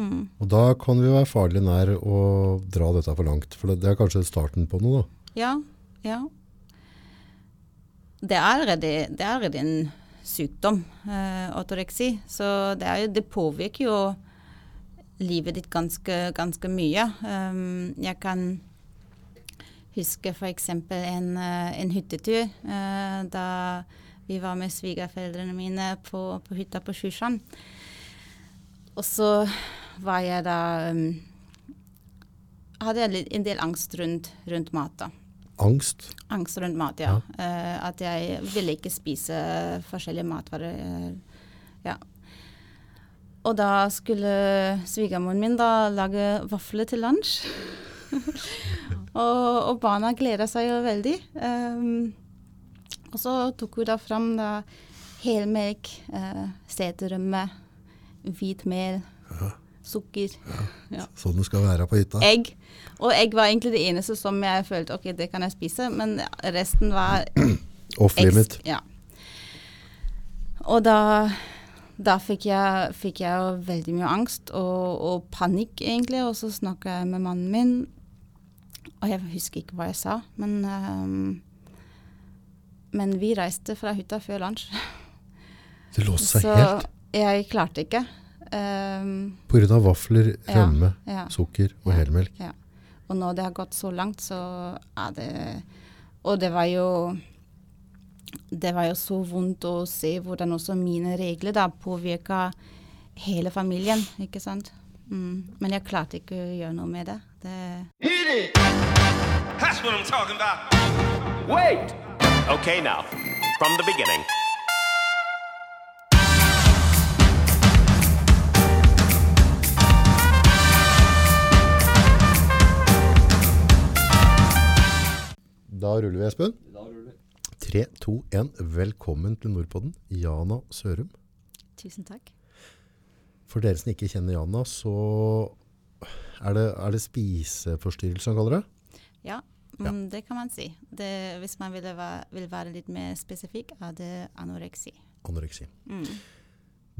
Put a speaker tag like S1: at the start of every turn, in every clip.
S1: Mm.
S2: Og da kan vi være farlig nær å dra dette for langt. For det, det er kanskje starten på noe, da.
S1: Ja, ja. Det er allerede, det er allerede en sykdom, eh, ortoreksi. Så det, er jo, det påvirker jo livet ditt ganske, ganske mye. Um, jeg kan huske f.eks. En, eh, en hyttetur eh, da vi var med svigerforeldrene mine på, på hytta på Sjusjand. Og så var jeg da um, Hadde jeg en del angst rundt, rundt mat. da.
S2: Angst.
S1: Angst rundt mat, ja. Eh, at jeg ville ikke spise forskjellige matvarer. eh, ja. Og da skulle svigermoren min da lage vafler til lunsj. og, og barna gleda seg jo veldig. Um, og så tok hun da fram da helmelk, uh, seterømme, hvit mel, sukker. Ja.
S2: Sånn det skal være på hytta.
S1: Egg. Og egg var egentlig det eneste som jeg følte ok, det kan jeg spise, men resten var
S2: Off limit.
S1: Ja. Og da, da fikk, jeg, fikk jeg veldig mye angst og, og panikk, egentlig. Og så snakka jeg med mannen min, og jeg husker ikke hva jeg sa, men um, Men vi reiste fra hytta før lunsj.
S2: Det låste seg
S1: Så
S2: helt
S1: jeg klarte ikke. Um,
S2: pga. vafler, rømme,
S1: ja.
S2: sukker og
S1: Ja.
S2: helmelk.
S1: Ja. Og når det har gått så langt, så er det Og det var jo Det var jo så vondt å se hvordan også mine regler da påvirka hele familien, ikke sant. Mm. Men jeg klarte ikke å gjøre noe med det. det
S3: That's what I'm talking about.
S4: Wait! Okay, now, from the beginning.
S2: Da ruller vi, Espen. Da ruller vi. 3, 2, 1. Velkommen til Nordpodden, Jana Sørum.
S1: tusen takk.
S2: For dere som ikke kjenner Jana, så er det, er det spiseforstyrrelse han kaller det?
S1: Ja, ja, det kan man si. Det, hvis man vil være, vil være litt mer spesifikk, er det anoreksi.
S2: Anoreksi.
S1: Mm.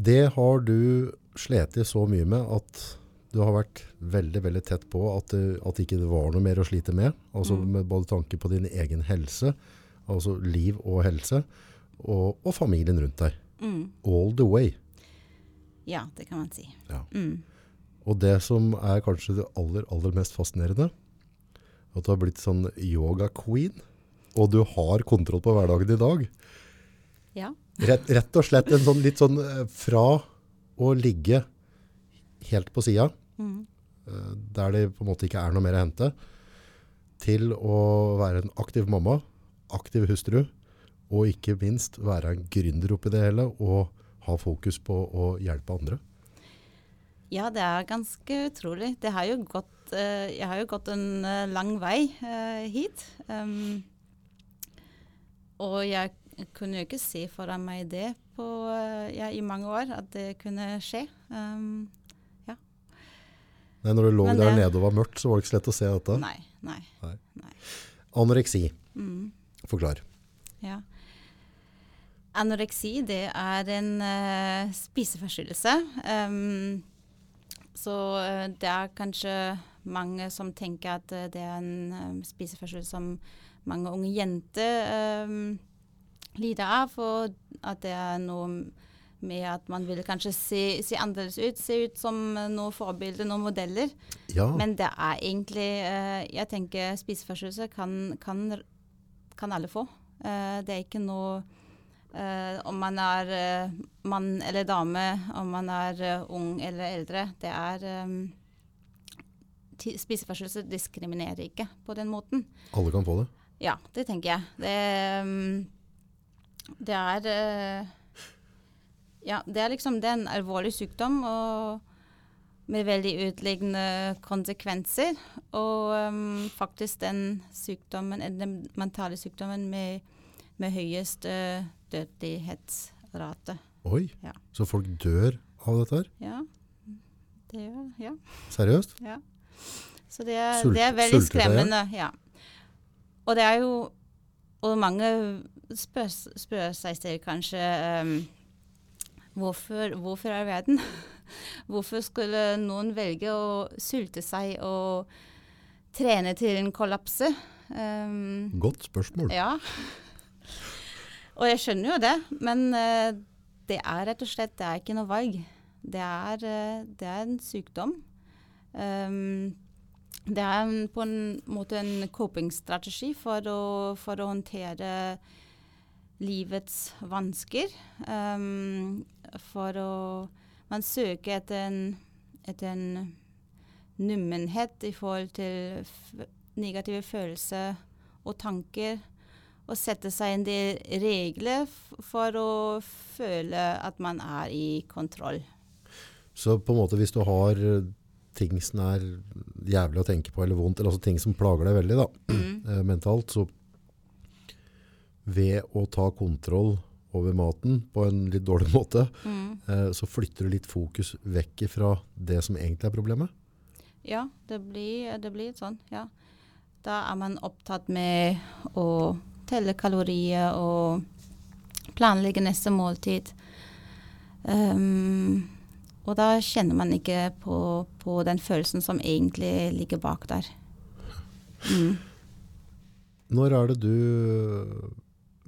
S2: Det har du slet i så mye med at du har vært veldig, veldig tett på at det, at ikke det var noe mer å slite med. Altså
S1: Mm.
S2: med både tanke på din egen helse, altså liv og helse, og, og familien rundt deg.
S1: Mm.
S2: All the way.
S1: Ja, det kan man si.
S2: Ja.
S1: Mm.
S2: Og det som er kanskje det aller, aller mest fascinerende, at du har blitt sånn yoga-queen, og du har kontroll på hverdagen i dag.
S1: Ja.
S2: Rett, rett og slett en sånn litt sånn eh, fra å ligge helt på sida,
S1: Mm.
S2: eh, der det på en måte ikke er noe mer å hente, til å være en aktiv mamma, aktiv hustru, og ikke minst være en gründer oppi det hele, og ha fokus på å hjelpe andre.
S1: Ja, det er ganske utrolig. Det har jo gått, eh, jeg har jo gått en eh, lang vei hit. Og jeg kunne jo ikke se foran meg det på, ja, i mange år, at det kunne skje.
S2: Nei, når du lå
S1: Men
S2: der
S1: det-
S2: nede og var mørkt, så var det ikke så lett å se dette.
S1: nei, nei.
S2: Anoreksi.
S1: Mm,
S2: Forklar.
S1: ja. Anoreksi, det er en uh, spiseforstyrrelse. Um, så eh, det er kanskje mange som tenker at eh, det er en spiseforstyrrelse som mange unge jenter um, lider av, og at det er noe med at man vil kanskje se, se annerledes ut, se ut som noen forbilder, noen modeller.
S2: Ja,
S1: Men det er egentlig uh, Jeg tenker spiseforstyrrelse kan, kan, kan alle få. Uh, det er ikke noe uh, om man er mann eller dame, om man er ung eller eldre. Det er um, Spiseforstyrrelse diskriminerer ikke på den måten.
S2: alle kan få det.
S1: Ja, det tenker jeg. Det, um, det er Ja, det er liksom det er en alvorlig sykdom og med veldig utliggende konsekvenser. Og um, faktisk den sykdommen, eh, den mentale sykdommen med, med høyest uh, dødelighetsrate.
S2: Oi,
S1: Ja.
S2: så folk dør av dette her?
S1: Ja. Det gjør Ja.
S2: Seriøst?
S1: Ja. Så det er,
S2: Sult-
S1: det er veldig skremmende. Ja. Og det er jo Og mange spør, spør seg selv kanskje um, hvorfor, hvorfor er verden Hvorfor skulle noen velge å sulte seg og trene til en kollapse? Um,
S2: Godt spørsmål.
S1: ja. Og jeg skjønner jo det, men uh, det er rett og slett det er ikke noe valg. Det er, uh, det er en sykdom. Um, det er en, på en måte en coping-strategi for å, for å håndtere livets vansker. Um, for å Man søker etter en, etter en nummenhet i forhold til negative følelser og tanker. Og sette seg inn de regler for å føle at man er i kontroll.
S2: Så på en måte hvis du har eh, ting som er jævlig å tenke på eller vondt, eller altså ting som plager deg veldig da, mm. mentalt, så ved å ta kontroll over maten på en litt dårlig måte, eh, så flytter du litt fokus vekk fra det som egentlig er problemet.
S1: Ja, det blir, det blir sånn, ja. Da er man opptatt med å telle kalorier og planlegge neste måltid. Um, og da kjenner man ikke på, på den følelsen som egentlig ligger bak der. Mm.
S2: Når er det du,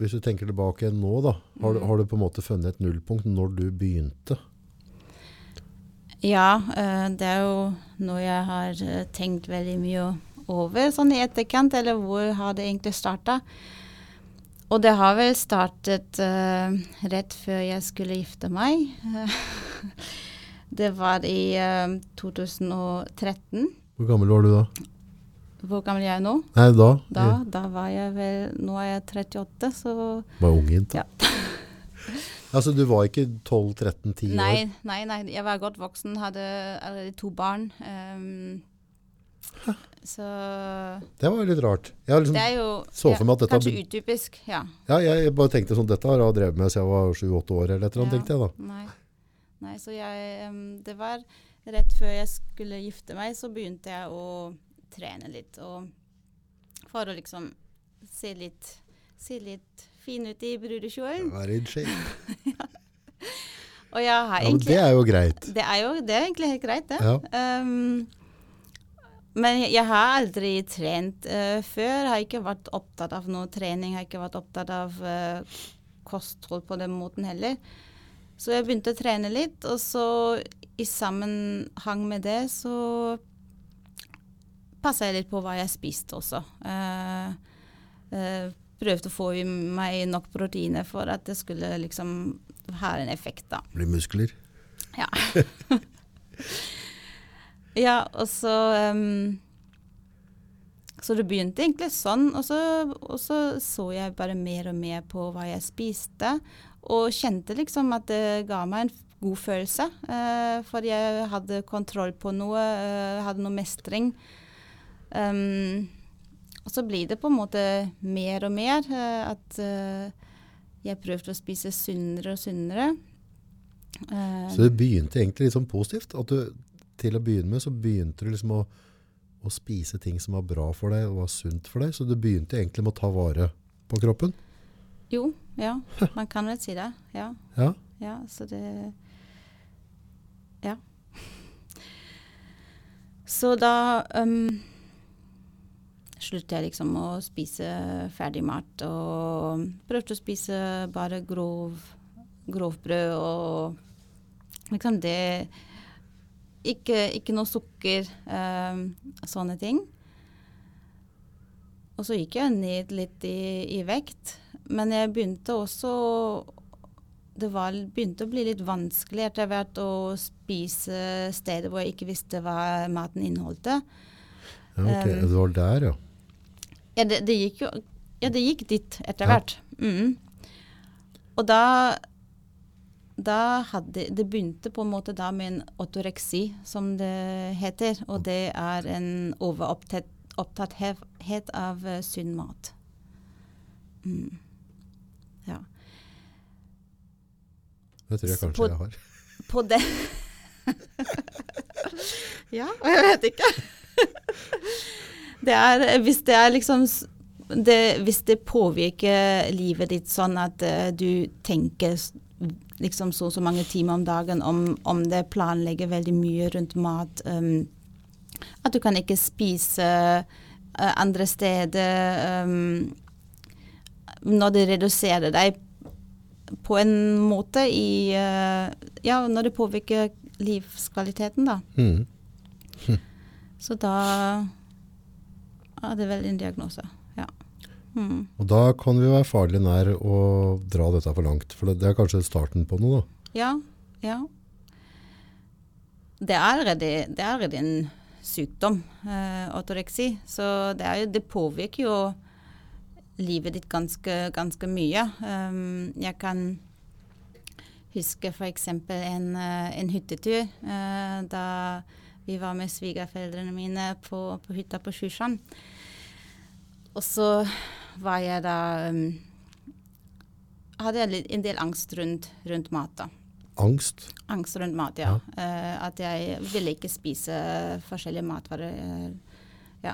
S2: hvis du tenker tilbake nå da, har, du, har du på en måte funnet et nullpunkt når du begynte?
S1: Ja, eh, det er jo noe jeg har eh, tenkt veldig mye over sånn i etterkant, eller hvor har det egentlig starta? Og det har vel startet uh, rett før jeg skulle gifte meg. det var i uh, 2013.
S2: Hvor gammel var du da?
S1: Hvor gammel er jeg nå?
S2: Nei, da?
S1: Da, da var jeg vel Nå er jeg 38, så
S2: Var ung jente.
S1: Ja.
S2: Altså, du var ikke 12-13-10 år?
S1: Nei, nei, nei. Jeg var godt voksen, hadde allerede to barn. ehm, så
S2: Det var litt rart. Jeg, liksom,
S1: det er jo
S2: så for meg at dette
S1: kanskje
S2: har,
S1: utypisk. Ja.
S2: ja, jeg bare tenkte sånn, dette har jeg drevet med siden jeg var 7-8 år, eller et eller annet,
S1: Ja.
S2: tenkte jeg da.
S1: Nei. Nei, så jeg um, Det var rett før jeg skulle gifte meg, så begynte jeg å trene litt. Og for å liksom se litt, se litt fin ut i brudekjolen.
S2: Være in shape.
S1: Og jeg har
S2: Ja,
S1: egentlig
S2: det er jo greit.
S1: Det er jo det er egentlig helt greit, det.
S2: Ja.
S1: Um, men jeg har aldri trent uh, før. Har ikke vært opptatt av noe trening. Har ikke vært opptatt av uh, kosthold på den måten heller. Så jeg begynte å trene litt, og så i sammenhang med det så passa jeg litt på hva jeg spiste også. Eh, eh, prøvde å få i meg nok proteiner for at det skulle liksom ha en effekt, da.
S2: Bli muskler.
S1: Ja. ja, og så um, Så det begynte egentlig sånn, og så, og så så jeg bare mer og mer på hva jeg spiste, og kjente liksom at det ga meg en god følelse. eh, for jeg hadde kontroll på noe, eh, hadde noe mestring. Um, og så blir det på en måte mer og mer eh, at eh, jeg prøvde å spise sunnere og sunnere.
S2: Så det begynte egentlig litt sånn positivt. At du, til å begynne med så begynte du liksom å, å spise ting som var bra for deg og var sunt for deg. Så du begynte egentlig med å ta vare på kroppen.
S1: Jo, ja. Man kan vel si det. Ja.
S2: Ja.
S1: ja så det Ja. Så da um, sluttet jeg liksom å spise ferdig mat og prøvde å spise bare grov grovbrød og liksom det Ikke, ikke noe sukker, um, sånne ting. Og så gikk jeg ned litt i, i vekt. Men jeg begynte også Det var, begynte å bli litt vanskelig etter hvert å spise steder hvor jeg ikke visste hva maten inneholdt.
S2: ja ok,
S1: Um,
S2: det var der, ja.
S1: Ja, det, det gikk jo Ja, det gikk dit etter
S2: Ja.
S1: Mm. Og da da hadde, Det begynte på en måte da med en autoreksi, som det heter. Og det er en overopptatthet av eh, sunn mat. Mm. Ja.
S2: Det tror jeg kanskje
S1: på-
S2: jeg har.
S1: På det Ja, jeg vet ikke. det er, hvis det er liksom det, Hvis det påvirker livet ditt sånn at uh, du tenker liksom så og så mange timer om dagen, om, om det planlegger veldig mye rundt mat. Um, at du kan ikke spise uh, andre steder. Um, når det reduserer deg på en måte i uh, Ja, når det påvirker livskvaliteten, da.
S2: Mm.
S1: Så da er det er vel en diagnose. Ja. Mm.
S2: Og da kan vi være farlig nær å dra dette for langt. For det, er kanskje starten på noe, da.
S1: Ja. Ja. Det er allerede, det er allerede en sykdom, eh, ortoreksi. Så det, er jo, det påvirker jo livet ditt ganske, ganske mye. Um, jeg kan huske f.eks. En, eh, en hyttetur eh, da vi var med svigerforeldrene mine på, på hytta på Sjusjøen. Og så var jeg da um, Hadde jeg en del angst rundt, rundt mat, da.
S2: Angst.
S1: Angst rundt mat, ja. Eh, at jeg ville ikke spise forskjellige matvarer. Uh, ja.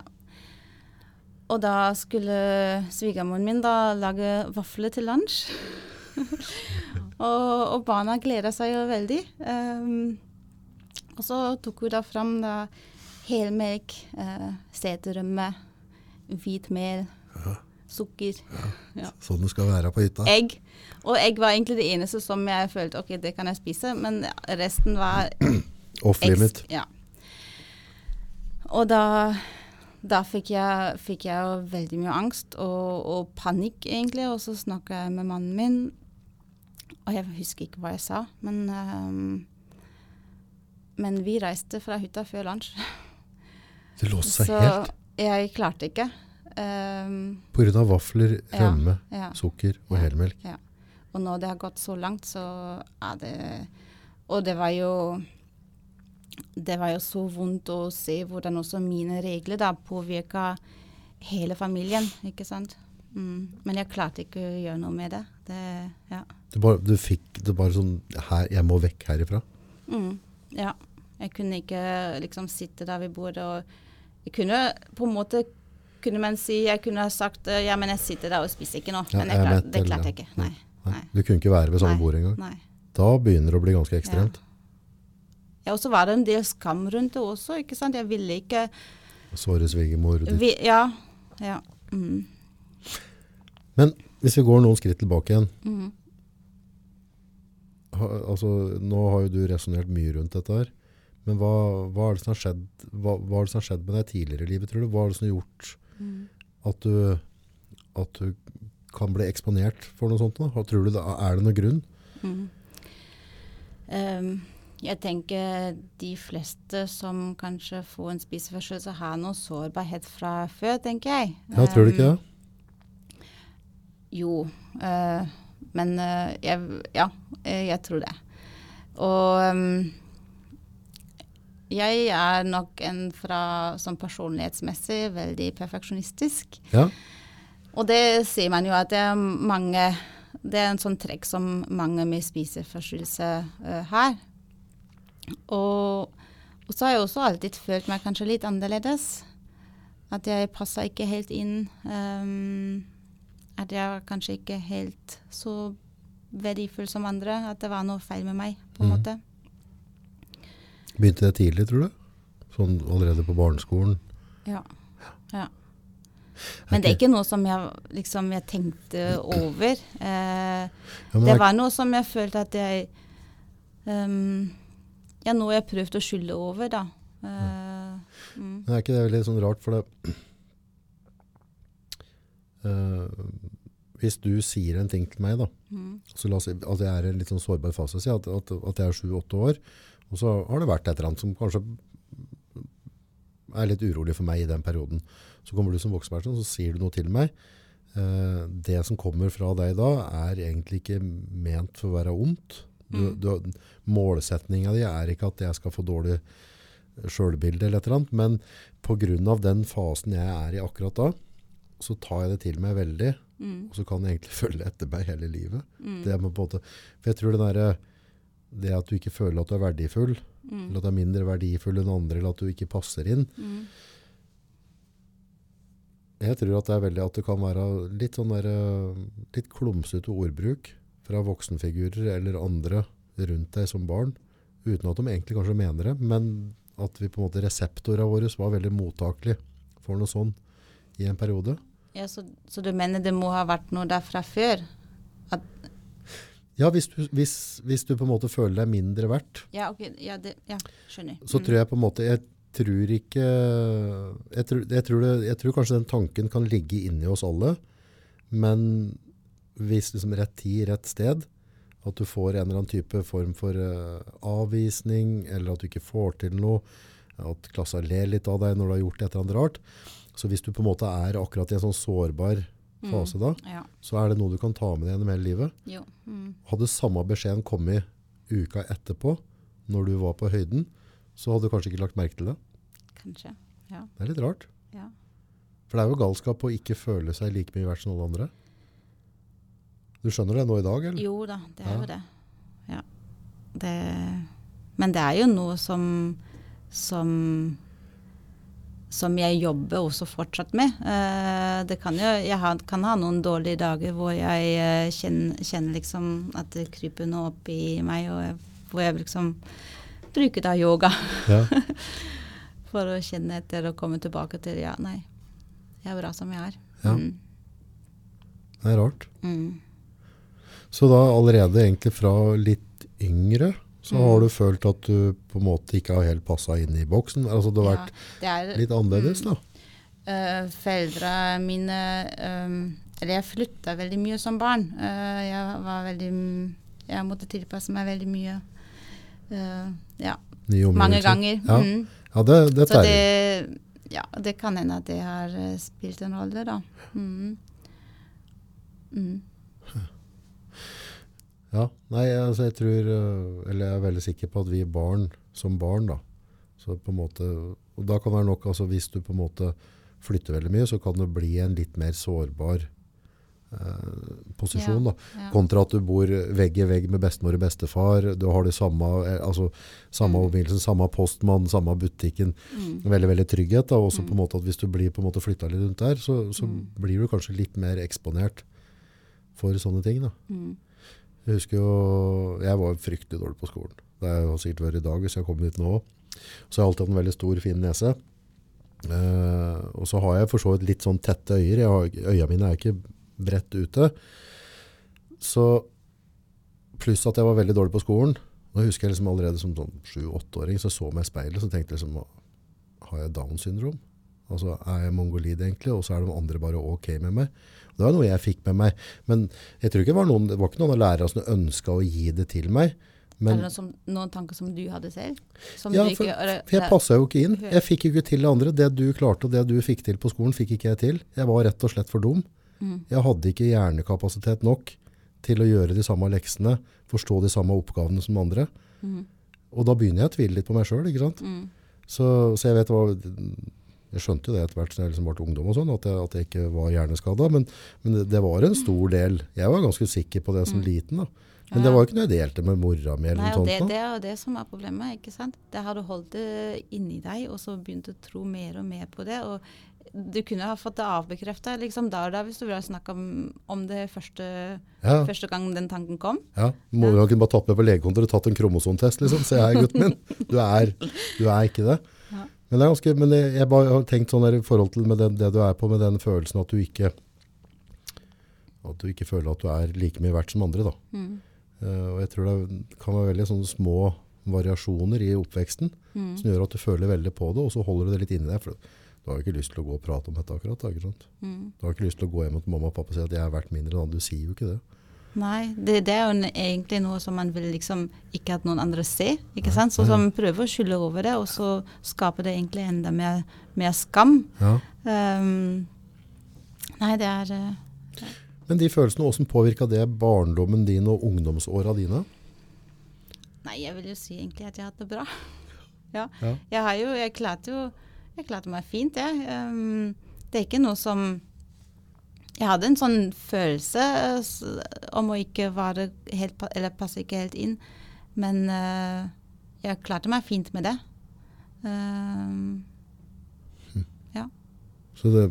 S1: Og da skulle svigermoren min da lage vafler til lunsj. og, og barna gleda seg jo veldig. Um, og så tok hun da fram da helmelk, uh, seterømme, hvitmel, sukker. Ja
S2: Sånn det skal være på hytta.
S1: egg. Og egg var egentlig det eneste som jeg følte ok, det kan jeg spise, men resten var
S2: Off limit.
S1: Ja. Og da, da fikk, jeg, fikk jeg veldig mye angst og, og panikk, egentlig. Og så snakka jeg med mannen min, og jeg husker ikke hva jeg sa, men ehm, Men vi reiste fra hytta før lunsj,
S2: Det låste seg
S1: så
S2: helt.
S1: jeg klarte ikke. Um,
S2: grunn av vafler,
S1: Ja, ja.
S2: sukker og
S1: Ja.
S2: helmelk.
S1: Ja. Og når det har gått så langt, så er det Og det var jo Det var jo så vondt å se hvordan også mine regler da påvirka hele familien, ikke sant. Mm. Men jeg klarte ikke å gjøre noe med det. det ja.
S2: Du, bare, du fikk det bare sånn her, Jeg må vekk herifra.
S1: Mm. ja. Jeg kunne ikke liksom sitte der vi bodde og Jeg kunne på en måte kunne man si Jeg kunne ha sagt eh, ja, men jeg sitter der og spiser ikke nå. Men
S2: jeg
S1: det klarte jeg ikke. Nei.
S2: Nei. Du kunne ikke være ved samme bord engang.
S1: Nei.
S2: Da begynner det å bli ganske ekstremt.
S1: Ja, og så var det en del skam rundt det også, ikke sant. Jeg ville ikke
S2: Såre svigermor.
S1: vi, Ja. ja. Mm.
S2: Men hvis vi går noen skritt tilbake igjen.
S1: mm.
S2: Ha, altså, nå har jo du resonnert mye rundt dette her. Men hva, hva, er det som har skjedd, hva, hva er det som har skjedd med deg tidligere i livet, tror du? Hva er det som har gjort at du, at du kan bli eksponert for noe sånt? Da? Tror du det, er det noen grunn?
S1: Ehm, jeg tenker de fleste som kanskje får en spiseforstyrrelse, har noe sårbarhet fra før, tenker jeg.
S2: Ja, tror du ikke
S1: Ehm,
S2: det?
S1: Jo, Uh, men uh, jeg, ja, eh, jeg tror det. Og ehm, jeg er nok en fra, som personlighetsmessig veldig perfeksjonistisk.
S2: Ja?
S1: Og det sier man jo at det er mange Det er en sånn trekk som mange med spiseforstyrrelse uh, har. Og, og så har jeg også alltid følt meg kanskje litt annerledes. At jeg passer ikke helt inn. Um, at jeg var kanskje ikke helt så verdifull som andre. At det var noe feil med meg, på en
S2: mm.
S1: måte.
S2: Begynte det tidlig, tror du? Sånn allerede på barneskolen?
S1: Ja. ja. Men det er ikke noe som jeg, liksom, jeg tenkte over. Eh, det var noe som jeg følte at jeg um, Ja, noe jeg prøvde å skylde over, da. Eh, mm.
S2: Men er ikke det veldig sånn rart, for det Eh, Hvis du sier en ting til meg, da,
S1: Mm.
S2: så la oss si at jeg er i en litt sånn sårbar fase, si at, at, at jeg er sju-åtte år, og så har det vært et eller annet som kanskje er litt urolig for meg i den perioden. Så kommer du som voksenperson, så sier du noe til meg. Eh, det som kommer fra deg da, er egentlig ikke ment for å være ondt. Du, du, målsetninga di er ikke at jeg skal få dårlig sjølbilde eller et eller annet, men av den fasen jeg er i akkurat da, så tar jeg det til meg veldig,
S1: Mm.
S2: og så kan jeg egentlig følge etter meg hele livet. Det med på en måte, for jeg tror det, der, det at du ikke føler at du er verdifull,
S1: Mm.
S2: eller at du er mindre verdifull enn andre, eller at du ikke passer inn,
S1: Mm.
S2: jeg tror at det er veldig at det kan være litt sånn der, eh, litt klumsete ordbruk fra voksenfigurer eller andre rundt deg som barn, uten at de egentlig kanskje mener det, men at vi på en måte reseptorene våre var veldig mottakelige for noe sånn i en periode.
S1: Ja, så, så du mener det må ha vært noe der fra før?
S2: Ja, hvis du, hvis, hvis du på en måte føler deg mindre verdt,
S1: ja, ok, ja, det, ja, skjønner.
S2: så tror jeg på en måte Jeg tror ikke jeg tror, jeg, tror det, jeg tror kanskje den tanken kan ligge inni oss alle, men hvis liksom rett tid, rett sted, at du får en eller annen type form for uh, avvisning, eller at du ikke får til noe, at klassa ler litt av deg når du har gjort et eller annet rart. Så hvis du på en måte er akkurat i en sånn sårbar fase da,
S1: Ja.
S2: så er det noe du kan ta med deg gjennom hele livet.
S1: Jo. Mm.
S2: Hadde samme beskjeden kommet uka etterpå, når du var på høyden, så hadde du kanskje ikke lagt merke til det.
S1: Kanskje. Ja.
S2: Det er litt rart.
S1: ja.
S2: For det er jo galskap å ikke føle seg like mye verdt som alle andre. Du skjønner det nå i dag, eller?
S1: Jo da, det er
S2: Ja.
S1: jo det. Ja. det. Men det er jo noe som som som jeg jobber også fortsatt med. Eh, det kan jo, jeg kan ha noen dårlige dager hvor jeg eh, kjenner, kjenner liksom at det kryper noe opp i meg, og jeg, hvor jeg liksom bruker da yoga
S2: Ja.
S1: for å kjenne etter og komme tilbake til ja, nei, jeg er bra som jeg er.
S2: Ja.
S1: Mm.
S2: Det er rart.
S1: Mm.
S2: Så da allerede egentlig fra litt yngre, så
S1: Mm.
S2: har du følt at du på en måte ikke har helt passa inn i boksen. Altså det har
S1: Ja,
S2: vært
S1: er,
S2: litt annerledes, da.
S1: Uh, foreldra mine um, Eller jeg flytta veldig mye som barn. Uh, jeg var veldig Jeg måtte tilpasse meg veldig mye. Uh, ja, mange ganger.
S2: Ja,
S1: Mm.
S2: ja det, det
S1: Så det, ja, det kan hende at det har eh, spilt en rolle, da. Mm. Mm.
S2: Ja, nei, altså jeg tror, øh, eller jeg er veldig sikker på at vi barn, som barn da, så på en måte, og da kan det være nok, altså hvis du på en måte flytter veldig mye, så kan du bli en litt mer sårbar eh, posisjon da.
S1: Ja.
S2: Kontra at du bor vegg i vegg med bestemor og bestefar, du har det samme, eh, altså samme
S1: Mm.
S2: omgivelsen, samme postmann, samme butikken,
S1: Mm.
S2: veldig, veldig trygghet da, også på en måte at hvis du blir på en måte flyttet litt rundt der, så, så
S1: Mm.
S2: blir du kanskje litt mer eksponert for sånne ting da. Jeg husker jo, jeg var fryktelig dårlig på skolen. Det har sikkert vært i dag hvis jeg kommer dit nå. Så jeg alltid hatt en veldig stor, fin nese. Eh, og så har jeg for så vidt litt sånn tette øyer. Har, øya mine er ikke bredt ute. Så pluss at jeg var veldig dårlig på skolen. Nå husker jeg liksom allerede som sånn 7-8-åring, så så meg i speilet, så tenkte liksom, har jeg Down syndrom? Altså, er jeg mongolid egentlig? Og så er de andre bare ok med meg. Det var noe jeg fikk med meg. Men jeg tror ikke det var noen, det var ikke noen av lærerne som ønsket å gi det til meg. Men,
S1: Eller noen, som, noen tanker som du hadde selv? Som
S2: ja, for,
S1: ikke,
S2: for jeg passet jo ikke inn. Jeg fikk ikke til det andre. Det du klarte og det du fikk til på skolen, fikk ikke jeg til. Jeg var rett og slett for dum.
S1: Mm.
S2: Jeg hadde ikke hjernekapasitet nok til å gjøre de samme leksene, forstå de samme oppgavene som andre.
S1: Mm.
S2: Og da begynner jeg å tvile litt på meg sjøl.
S1: Mm.
S2: Så, så jeg vet hva Jeg skjønte jo det etter hvert som jeg liksom ble ungdom, og sånn, at, at jeg ikke var hjerneskada. Men, men det, det var en stor del. Jeg var ganske sikker på det som liten. da. Men det
S1: Mm.
S2: Var jo ikke noe jeg delte med mora mi. eller
S1: Nei,
S2: noe sånt.
S1: det, det er jo det som er problemet. ikke sant? Det har du holdt det inni deg, og så begynt å tro mer og mer på det. og Du kunne ha fått det avbekrefta liksom da og da hvis du ville snakke om, om det første,
S2: Ja.
S1: første gang den tanken kom.
S2: Ja, må ja. kunne bare med på legekontoret og tatt en kromosontest, liksom. Se her, gutten min. Du er, du er ikke det. Men, det er ganske, men jeg, jeg bare har tenkt sånn der i forhold til med den, det du er på, med den følelsen at du ikke at du ikke føler at du er like mye verdt som andre. Da.
S1: Mm.
S2: Uh, og jeg tror det kan være veldig sånne små variasjoner i oppveksten
S1: Mm.
S2: som gjør at du føler veldig på det, og så holder du det litt inni deg. For du har jo ikke lyst til å gå og prate om dette akkurat. Da?
S1: Mm.
S2: Du har ikke lyst til å gå hjem til mamma og pappa og si at jeg er verdt mindre enn andre. Du sier jo ikke det.
S1: Nei, det, det er jo en- egentlig noe som man vil liksom ikke at noen andre ser. ikke sant? Så man prøver å skylde over det, og så skaper det egentlig enda mer, mer skam.
S2: Ja.
S1: Um, nei, det er det.
S2: Men de følelsene, hvordan påvirka det barndommen din og ungdomsåra dine?
S1: Nei, jeg vil jo si egentlig at jeg har hatt det bra. ja.
S2: Ja.
S1: Jeg har jo Jeg klarte jo Jeg klarte meg fint, jeg. Um, det er ikke noe som Jeg hadde en sånn følelse eh, om å ikke være helt Eller passe ikke helt inn. Men uh, jeg klarte meg fint med det. Um,
S2: Så det,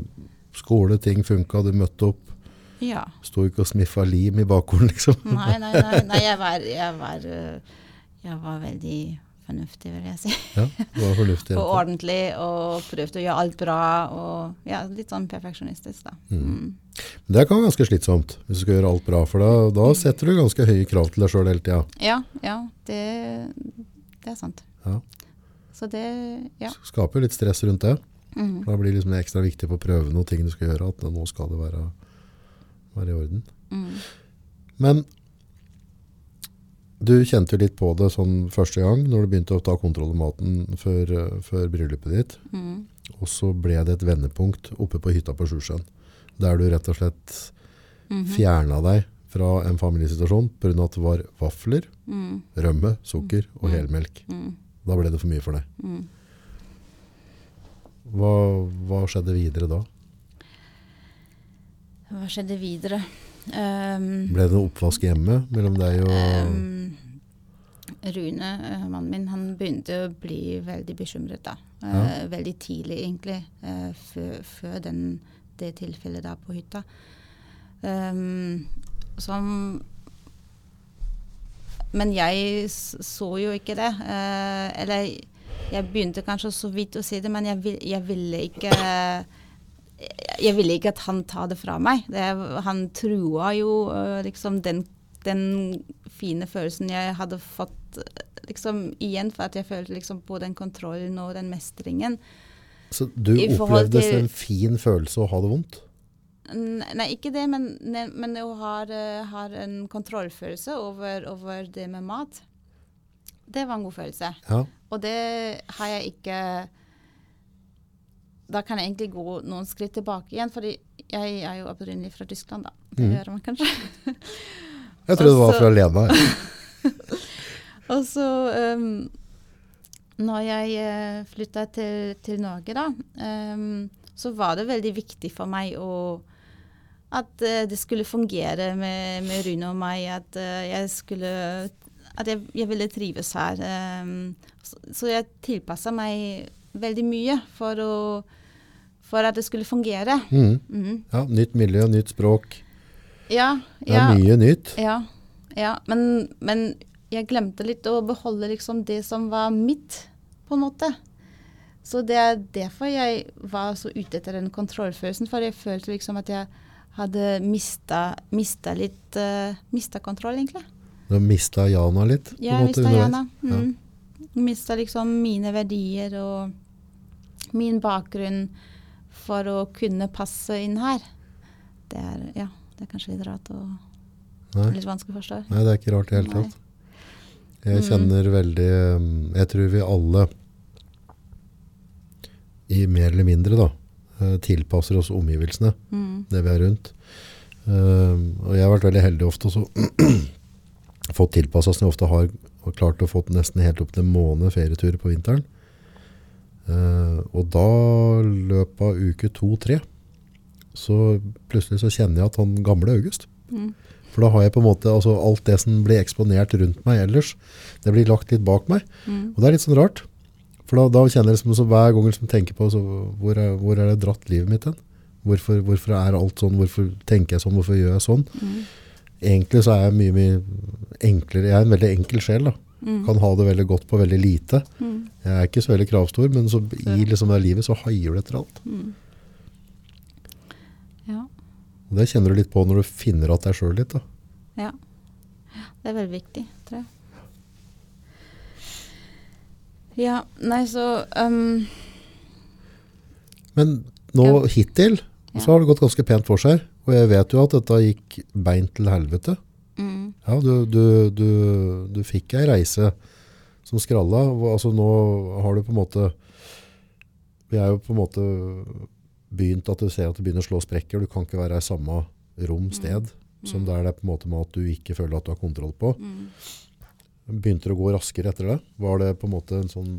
S2: skole, ting funka, du møtte opp.
S1: Ja.
S2: Sto ikke og smiffa lim i bakgården, liksom.
S1: Nei, nei, nei. nei jeg, var, jeg, var, jeg var veldig fornuftig, vil jeg si.
S2: Ja, du var fornuftig.
S1: Og ordentlig, og prøvde å gjøre alt bra. Og ja, litt sånn perfeksjonistisk, da. Mm.
S2: Det kan være ganske slitsomt hvis du skal gjøre alt bra, for da, da setter du ganske høye krav til deg sjøl hele tida.
S1: Ja, ja, det, det er sant.
S2: Ja.
S1: Så det Ja.
S2: Skaper litt stress rundt det. Mm. Da blir det liksom ekstra viktig på prøvene og ting du skal gjøre, at nå skal det være, være i orden.
S1: Mm.
S2: Men du kjente jo litt på det sånn første gang, når du begynte å ta kontroll over maten før, eh, før bryllupet ditt.
S1: Mm.
S2: Og så ble det et vendepunkt oppe på hytta på Sjusjøen. Der du rett og slett
S1: Mhm.
S2: fjerna deg fra en familiesituasjon pga. at det var vafler,
S1: Mm.
S2: rømme, sukker og helmelk.
S1: Mm.
S2: Da ble det for mye for deg.
S1: Mm.
S2: Hva, hva skjedde videre da?
S1: Hva skjedde videre? Um,
S2: Ble det noe oppvask hjemme mellom deg og
S1: um, Rune, eh, mannen min, han begynte å bli veldig bekymret da. Eh, Veldig tidlig, egentlig. Uh, før, før den, det tilfellet da på hytta. Um, som Men jeg så jo ikke det. Uh, eller jeg begynte kanskje så vidt å si det, men jeg, vil, jeg ville ikke jeg ville ikke at han tar det fra meg. Det, han trua jo øh, liksom den, den fine følelsen jeg hadde fått øh, liksom igjen, for at jeg følte liksom på den kontrollen og den mestringen.
S2: Så du opplevde
S1: til-
S2: en fin følelse å ha det vondt?
S1: Nei, ikke det, men, ne- men jeg har, øh, har en kontrollfølelse over, over det med mat. Det var en god følelse.
S2: Ja.
S1: Og det har jeg ikke Da kan jeg egentlig gå noen skritt tilbake igjen, fordi jeg er jo opprinnelig fra Tyskland, da. Det
S2: mm.
S1: gjør man kanskje.
S2: Jeg trodde det var fra Lena. ja.
S1: Og så um, når jeg uh, flytta til, til Norge, da, um, så var det veldig viktig for meg å at uh, det skulle fungere med, med Rune og meg, at uh, jeg skulle At jeg, jeg ville trives her. Um, så, så jeg tilpassa meg veldig mye for, å, for at det skulle fungere.
S2: Mm.
S1: Mm.
S2: ja. Nytt miljø, nytt språk.
S1: Ja,
S2: Det er
S1: ja.
S2: mye nytt.
S1: Ja, ja. Men, men jeg glemte litt å beholde liksom det som var mitt, på en måte. Så det er derfor jeg var så ute etter den kontrollfølelsen, for jeg følte liksom at jeg hadde mista, mista litt uh, Mista kontroll, egentlig.
S2: Du har mista Jana litt. på
S1: Ja,
S2: måte,
S1: mista. Jana. Mm. Mista liksom mine verdier og min bakgrunn for å kunne passe inn her. Det er, ja, det er kanskje litt rart og
S2: Nei.
S1: litt vanskelig å forstå.
S2: Nei, det er ikke rart i det hele tatt. Jeg
S1: Mm.
S2: kjenner veldig um, Jeg tror vi alle, i mer eller mindre, da, eh, tilpasser oss omgivelsene,
S1: Mm.
S2: det vi er rundt. Um, og jeg har vært veldig heldig ofte også fått tilpassa som jeg ofte har, klart å få nesten helt opp til en måned ferietur på vinteren. Eh, og da løpet av uke to-tre, så plutselig så kjenner jeg at han gamle August.
S1: Mm.
S2: For da har jeg på en måte, altså alt det som blir eksponert rundt meg ellers, det blir lagt litt bak meg.
S1: Mm.
S2: Og det er litt sånn rart. For da, da kjenner jeg liksom, så hver gang jeg liksom tenker på så, hvor, er, hvor er det dratt livet mitt hen? Hvorfor, hvorfor er alt sånn? Hvorfor tenker jeg sånn? Hvorfor gjør jeg sånn?
S1: Mm.
S2: Egentlig så er jeg mye, mye enklere. Jeg er en veldig enkel sjel da.
S1: Mm.
S2: Kan ha det veldig godt på veldig lite.
S1: Mm.
S2: Jeg er ikke så veldig kravstor, men så i liksom det livet så haier du etter alt.
S1: Mm. Ja.
S2: Og det kjenner du litt på når du finner at deg sjøl litt. da.
S1: ja. Det er veldig viktig, tror jeg. Ja, nei, så um,
S2: Men nå
S1: Ja.
S2: hittil så har det gått ganske pent for seg. Og jeg vet jo at dette gikk beint til helvete.
S1: Mm,
S2: Ja, du, du, du, du fikk ei reise som skralla. Altså nå har du på en måte Vi er jo på en måte begynt at du ser at det begynner å slå sprekker. Du kan ikke være i samme rom, sted, som der det er på en måte med at du ikke føler at du har kontroll på.
S1: mm.
S2: Begynte det å gå raskere etter det? Var det på en måte en sånn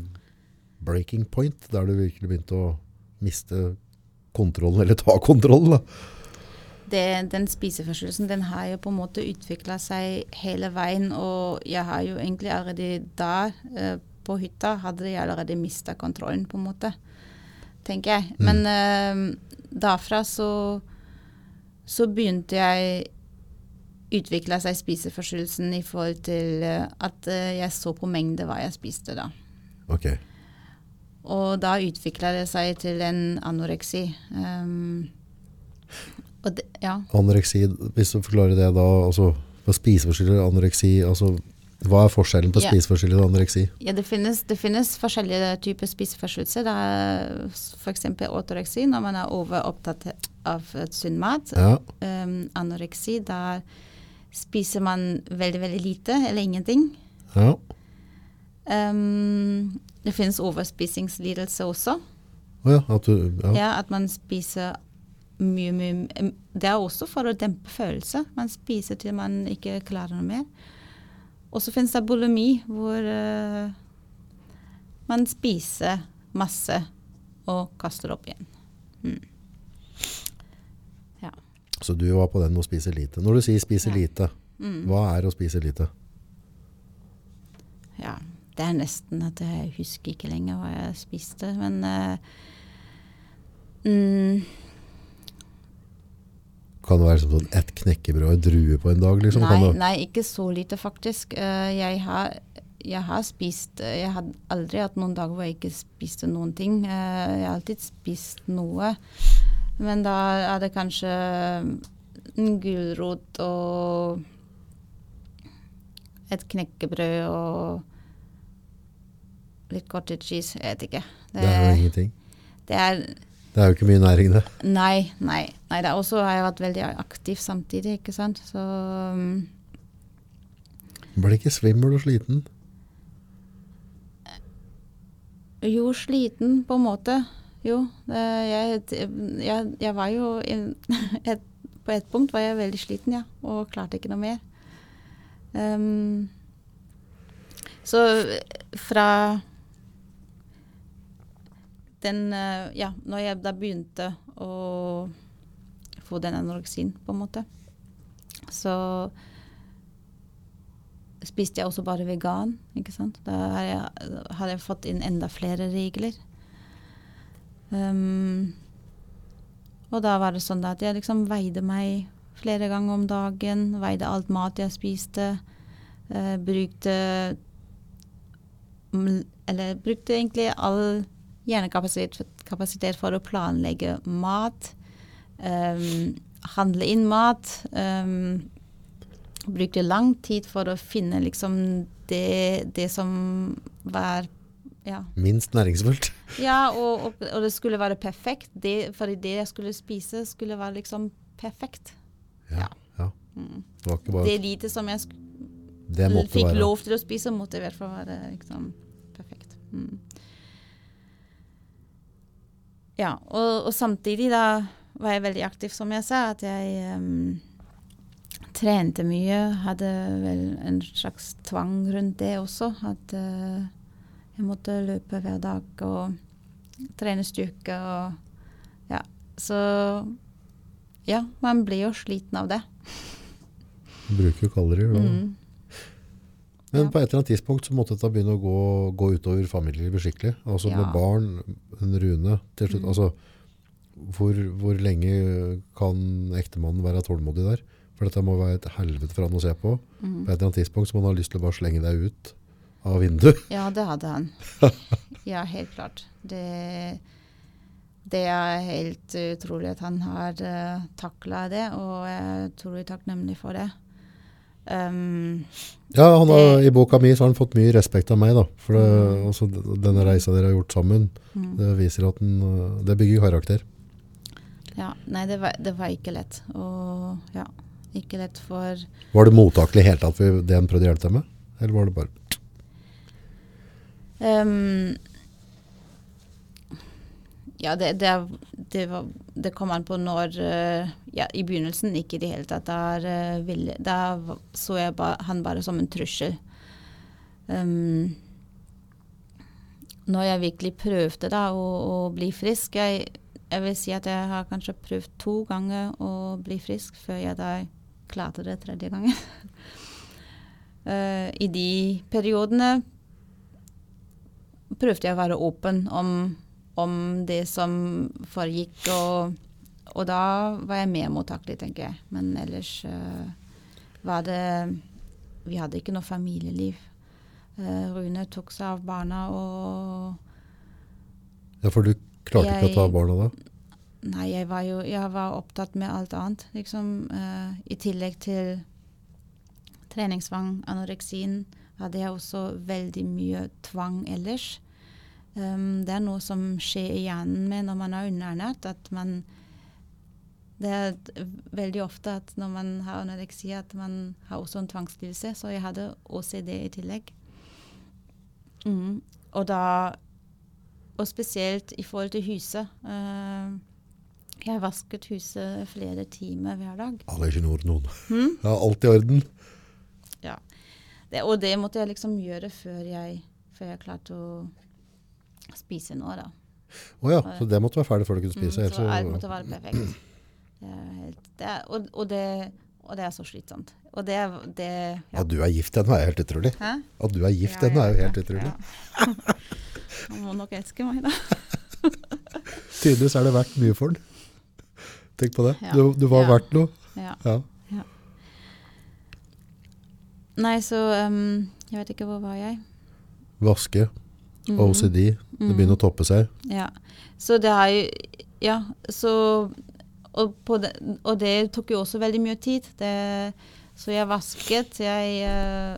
S2: breaking point, der du virkelig begynte å miste kontrollen, eller ta kontrollen? da?
S1: Det, den spiseforstyrrelsen den har jo på en måte utvikla seg hele veien. Og jeg har jo egentlig allerede da eh, på hytta hadde jeg allerede mista kontrollen, på en måte. Tenker jeg. Men eh, derfra så så begynte jeg utvikla seg spiseforstyrrelsen i forhold til eh, at eh, jeg så på mengde hva jeg spiste da.
S2: Ok.
S1: Og da utvikla det seg til en anoreksi. Um, det, ja.
S2: Anoreksi, hvis du forklarer det da, altså spiseforstyrrelser, anoreksi, altså hva er forskjellen på spiseforstyrrelser og anoreksi?
S1: ja, det finnes, det finnes forskjellige typer spiseforstyrrelser. Det er f.eks. autoreksi, når man er overopptatt av sunn mat.
S2: Ja,
S1: Um, anoreksi, da spiser man veldig, veldig lite eller ingenting.
S2: ja,
S1: Um, det finnes overspisingslidelse også.
S2: Å ja, at du, ja.
S1: Ja, at man spiser mye, mye Det er også for å dempe følelser. Man spiser til man ikke klarer noe mer. Og så finnes det bulimi, hvor uh, man spiser masse og kaster opp igjen.
S2: Så du var på den å spise lite. Når du sier spise
S1: Ja.
S2: lite,
S1: Mm.
S2: hva er å spise lite?
S1: Ja, det er nesten at jeg husker ikke lenger hva jeg spiste, men uh, mm,
S2: Kan det være som sånn ett knekkebrød og en drue på en dag? Liksom? Kan
S1: nei, nei, ikke så lite faktisk. Eh, jeg, har, jeg har spist eh, Jeg har aldri hatt noen dager hvor jeg ikke spiste noen ting. Eh, jeg har alltid spist noe. Men da er det kanskje en gulrot og et knekkebrød og litt cottage cheese. Jeg vet ikke.
S2: det er jo ingenting.
S1: det er
S2: Det er jo ikke mye næring, det.
S1: Nei, nei. nei det er også har jeg vært veldig aktiv samtidig, ikke sant. Så um,
S2: Blir ikke svimmel og sliten?
S1: Jo, sliten på en måte. Jo. Det, jeg, jeg, jeg var jo in, et, På et punkt var jeg veldig sliten, ja. Og klarte ikke noe mer. Um, så fra den eh, Ja, når jeg da begynte å få den anoreksien, på en måte, så spiste jeg også bare vegan, ikke sant. Da har jeg, har jeg fått inn enda flere regler. Um, og da var det sånn at jeg liksom veide meg flere ganger om dagen. Veide alt mat jeg spiste. Uh, brukte Eller brukte egentlig all hjernekapasitet kapasitet for å planlegge mat. Um, handle inn mat. Um, brukte lang tid for å finne liksom det, det som var ja,
S2: Minst næringsfullt.
S1: ja, og, og, og det skulle være perfekt. Det, for det jeg skulle spise, skulle være liksom perfekt.
S2: Ja.
S1: Ja. Mm.
S2: Det bare
S1: Det lite som jeg fikk
S2: være
S1: lov til å spise, måtte i hvert fall være liksom perfekt. Mm. Ja, og, og samtidig da var jeg veldig aktiv, som jeg sa. At jeg um, trente mye. Hadde vel en slags tvang rundt det også. At uh, jeg måtte løpe hver dag og trene styrke og Ja. Så ja, man blir jo sliten av det.
S2: Bruker kalorier. Da.
S1: Mm.
S2: Men
S1: Ja.
S2: på et eller annet tidspunkt så måtte dette begynne å gå, gå utover familielivet skikkelig. Altså med barn, en Rune til slutt.
S1: Mm.
S2: Altså, hvor, hvor lenge kan ektemannen være tålmodig der? For dette må være et helvete for han å se på.
S1: Mm.
S2: På et eller annet tidspunkt så må han ha lyst til å bare slenge deg ut av vinduet.
S1: Ja, det hadde han. Ja, helt klart. Det, det er helt utrolig at han har uh, takla det, og jeg er utrolig takknemlig for det. Um,
S2: Ja, han har,
S1: Det-
S2: I boka mi så har han fått mye respekt av meg. da. For det,
S1: Mm.
S2: altså, denne reisa dere har gjort sammen,
S1: mm.
S2: det viser at den, øh, det bygger karakter.
S1: Ja, nei, det var, det var ikke lett. Og ja, ikke lett for
S2: Var det mottakelig i hele tatt for det han prøvde å hjelpe deg med? Eller var det bare
S1: Um, ja, det, det, det, var, det kom an på når eh, ja, I begynnelsen ikke i det hele tatt. Der, eh, ville, der så jeg ba, han bare som en trussel. Um, når jeg virkelig prøvde da å, å bli frisk jeg, jeg vil si at jeg har kanskje prøvd to ganger å bli frisk før jeg da klarte det tredje gangen. uh, I de periodene prøvde jeg å være åpen om, om det som foregikk, og, og da var jeg mer mottakelig, tenker jeg. Men ellers uh, var det Vi hadde ikke noe familieliv. Uh, Rune tok seg av barna og
S2: Ja, for du klarte ikke å ta
S1: av
S2: barna da?
S1: Nei, jeg var jo jeg var opptatt med alt annet, liksom. Uh, I tillegg til treningstvang, anoreksien, hadde jeg også veldig mye tvang ellers. Um, det er noe som skjer i hjernen med når man er underernært, at man Det er veldig ofte at når man har anoreksi, at man har også en tvangslidelse. Så jeg hadde OCD i tillegg. Mm. Og da Og spesielt i forhold til huset. Uh, jeg vasket huset flere timer hver dag.
S2: Det er ikke noe noen.
S1: Hmm?
S2: Ja, alt i orden.
S1: Ja. Det, og det måtte jeg liksom gjøre før jeg, før jeg klarte å spise nå, da.
S2: Å ja, så det måtte være ferdig før du kunne spise.
S1: Mm, så alt måtte være perfekt. Det helt, det er, og, og, det, og det er så slitsomt. Og det, det ja.
S2: At du er gift ennå er helt utrolig.
S1: Hæ?
S2: At du er gift
S1: Ja,
S2: ennå er jo helt utrolig.
S1: ja. Han må nok elske meg, da.
S2: Tydeligvis er det verdt mye for den. Tenk på det.
S1: Ja.
S2: Du, du var verdt noe.
S1: Ja.
S2: Ja.
S1: Nei, så um, Jeg vet ikke, hvor var jeg?
S2: Vaske,
S1: Mhm.
S2: OCD, det begynner å toppe seg.
S1: Ja. Så det har jo Ja, så og, på det, og det tok jo også veldig mye tid. Det, så jeg vasket, jeg uh,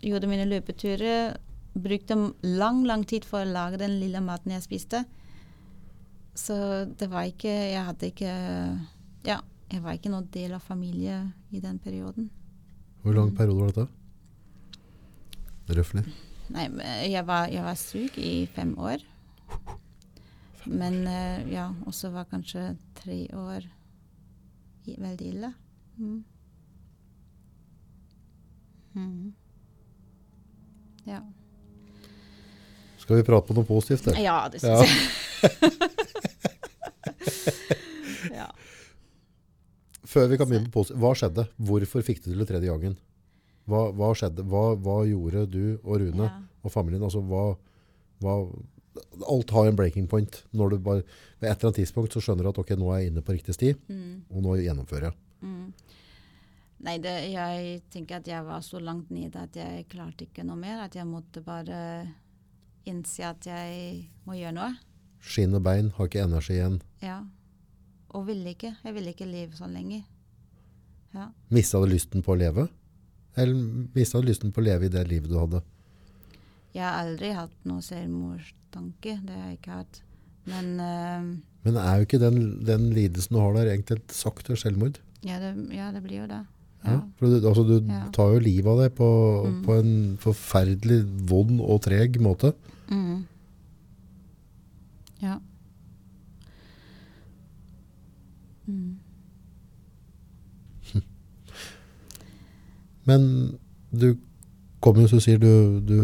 S1: gjorde mine løpeturer. Brukte lang, lang tid for å lage den lille maten jeg spiste. Så det var ikke Jeg hadde ikke Ja, jeg var ikke noen del av familie i den perioden.
S2: Hvor lang periode var dette? Røftlig.
S1: Nei, jeg var, jeg var syk i fem år. Men eh, ja, også var kanskje tre år i, veldig ille. Mm. Mm. Ja.
S2: Skal vi prate på noe positivt? eller?
S1: ja, det
S2: Ja.
S1: syns jeg. ja.
S2: Før vi kan begynne på positivt, hva skjedde? Hvorfor fikk du det til tredje gangen? Hva, hva skjedde? Hva, hva gjorde du og Rune
S1: Ja.
S2: og familien? Altså, hva, alt har en breaking point. Når du bare, ved et eller annet tidspunkt så skjønner du at ok, nå er jeg inne på riktig sti,
S1: Mm.
S2: og nå gjennomfører jeg.
S1: Mm. Nei, det, jeg tenker at jeg var så langt nede at jeg klarte ikke noe mer. At jeg måtte bare innse at jeg må gjøre noe.
S2: Skinn og bein, har ikke energi igjen.
S1: Ja. Og ville ikke. Jeg ville ikke leve så lenger. Ja.
S2: Mista du lysten på å leve? Eller mista du lysten på å leve i det livet du hadde?
S1: Jeg har aldri hatt noe selvmordstanke. Det har jeg ikke hatt. Men uh,
S2: Men er jo ikke den, den lidelsen du har der egentlig et sakte selvmord?
S1: ja, det, ja, det blir jo det.
S2: Ja.
S1: Ja.
S2: For du, altså, du tar jo livet av deg på,
S1: Mm.
S2: på en forferdelig vond og treg måte.
S1: Mm. Ja. Mm.
S2: Men du kom jo, så sier du, du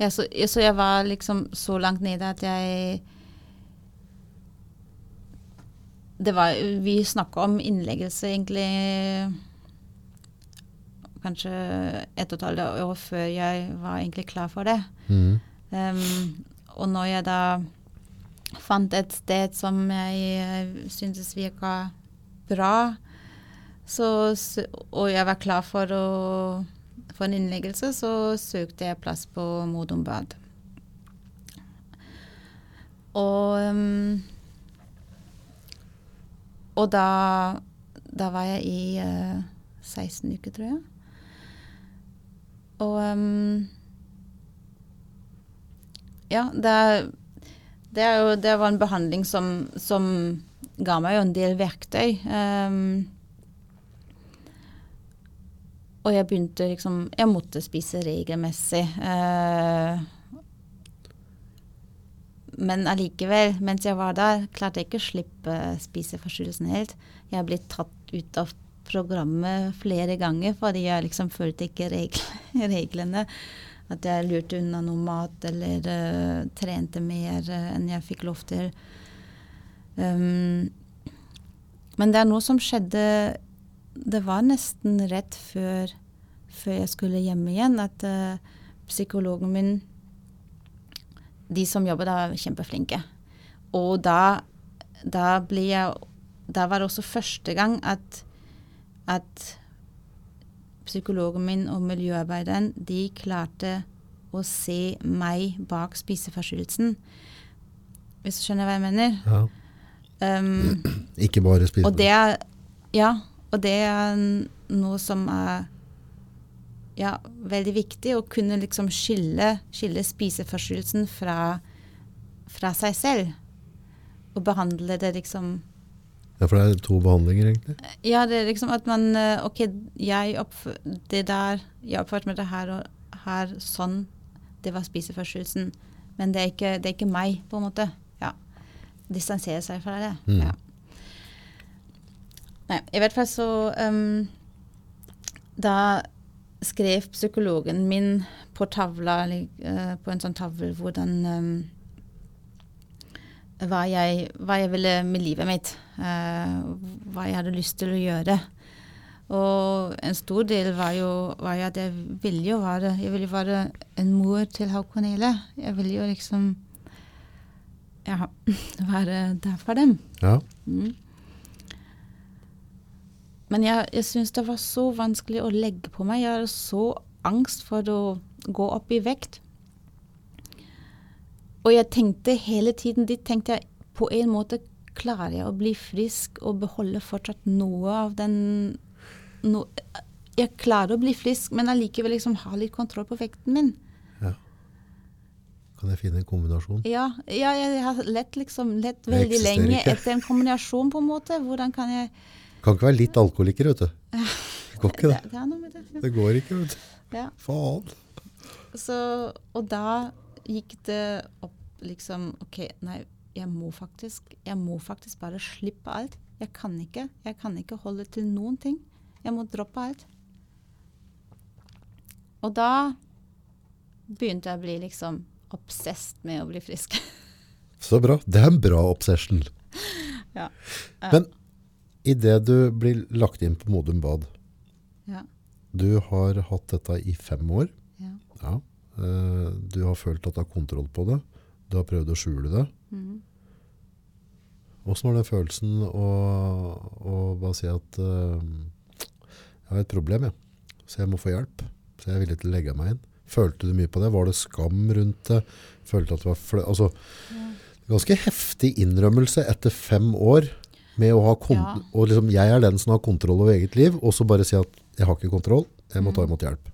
S1: Ja, så, så jeg var liksom så langt nede at jeg Det var Vi snakka om innleggelse egentlig kanskje ett og et halvt år før jeg var egentlig klar for det.
S2: mm,
S1: Um, og når jeg da fant et sted som jeg syntes virka bra, så, og jeg var klar for, å, for en innleggelse, så søkte jeg plass på Modum Bad. Og, um, og da, da var jeg i uh, 16 uker, tror jeg. Og um, ja, det, det, jo, det var en behandling som, som ga meg jo en del verktøy. ehm, og jeg begynte liksom Jeg måtte spise regelmessig. eh, men allikevel, mens jeg var der, klarte jeg ikke å slippe spiseforstyrrelsen helt. Jeg blitt tatt ut av programmet flere ganger fordi jeg liksom fulgte ikke reglene. At jeg lurte unna noe mat eller uh, trente mer uh, enn jeg fikk lov til. Um, men det er noe som skjedde Det var nesten rett før, før jeg skulle hjem igjen, at uh, psykologen min De som jobber der, var kjempeflinke. Og da, da ble jeg Da var det også første gang at, at psykologen min og miljøarbeideren de klarte å se meg bak spiseforstyrrelsen. Hvis du skjønner hva jeg mener?
S2: Ja.
S1: Um,
S2: Ikke bare spiseforstyrrelsen.
S1: og det er Ja, og det er noe som er ja, veldig viktig. Å kunne liksom skille, skille spiseforstyrrelsen fra, fra seg selv. Og behandle det liksom
S2: Ja, for det er to behandlinger, egentlig.
S1: Ja, det er liksom at man eh, OK, jeg oppførte det der Jeg oppførte meg det her og her sånn. Det var spiseforstyrrelsen. Men det er, ikke, det er ikke meg, på en måte. Ja. Distansere seg fra det.
S2: Mm.
S1: Ja. Nei, I hvert fall så um, Da skrev psykologen min på tavla, eh, på en sånn tavle, hvordan um, hva, jeg, hva jeg ville med livet mitt. Uh, hva jeg hadde lyst til å gjøre. Og en stor del var jo, var jo at jeg ville jo være Jeg ville være en mor til Haukon Ele. Jeg ville jo liksom ja, være der for dem.
S2: Ja.
S1: Mm. Men jeg, jeg syns det var så vanskelig å legge på meg. Jeg hadde så angst for å gå opp i vekt. Og jeg tenkte hele tiden dit tenkte jeg på en måte klarer jeg å bli frisk og beholde fortsatt noe av den no, Jeg klarer å bli frisk, men allikevel liksom ha litt kontroll på vekten min.
S2: Kan jeg finne en kombinasjon?
S1: Ja, ja jeg har lett liksom lett veldig lenge etter en kombinasjon, på en måte. Hvordan kan jeg
S2: Kan ikke være litt alkoholiker, vet du. Det går ikke,
S1: det,
S2: det.
S1: det det.
S2: Det går ikke, vet du.
S1: Ja.
S2: Faen.
S1: Så, og da gikk det opp liksom OK, nei, jeg må faktisk Jeg må faktisk bare slippe alt. Jeg kan ikke. Jeg kan ikke holde til noen ting. Jeg må droppe alt. Og da begynte jeg å bli liksom obsessed med å bli frisk.
S2: Så bra. Det er en bra obsession.
S1: ja.
S2: Men idet du blir lagt inn på Modum Bad
S1: ja.
S2: Du har hatt dette i fem år.
S1: ja.
S2: Ja. Eh, Du har følt at du har kontroll på det. Du har prøvd å skjule det.
S1: Mhm.
S2: Åssen var den følelsen å, å bare si at uh, jeg har et problem, jeg. så jeg må få hjelp. Så jeg er villig til å legge meg inn. Følte du mye på det? Var det skam rundt det? Følte at det var flø... Altså, ganske heftig innrømmelse etter fem år med å ha
S1: Ja.
S2: Og liksom, jeg er den som har kontroll over eget liv, og så bare si at jeg har ikke kontroll, jeg må ta imot hjelp.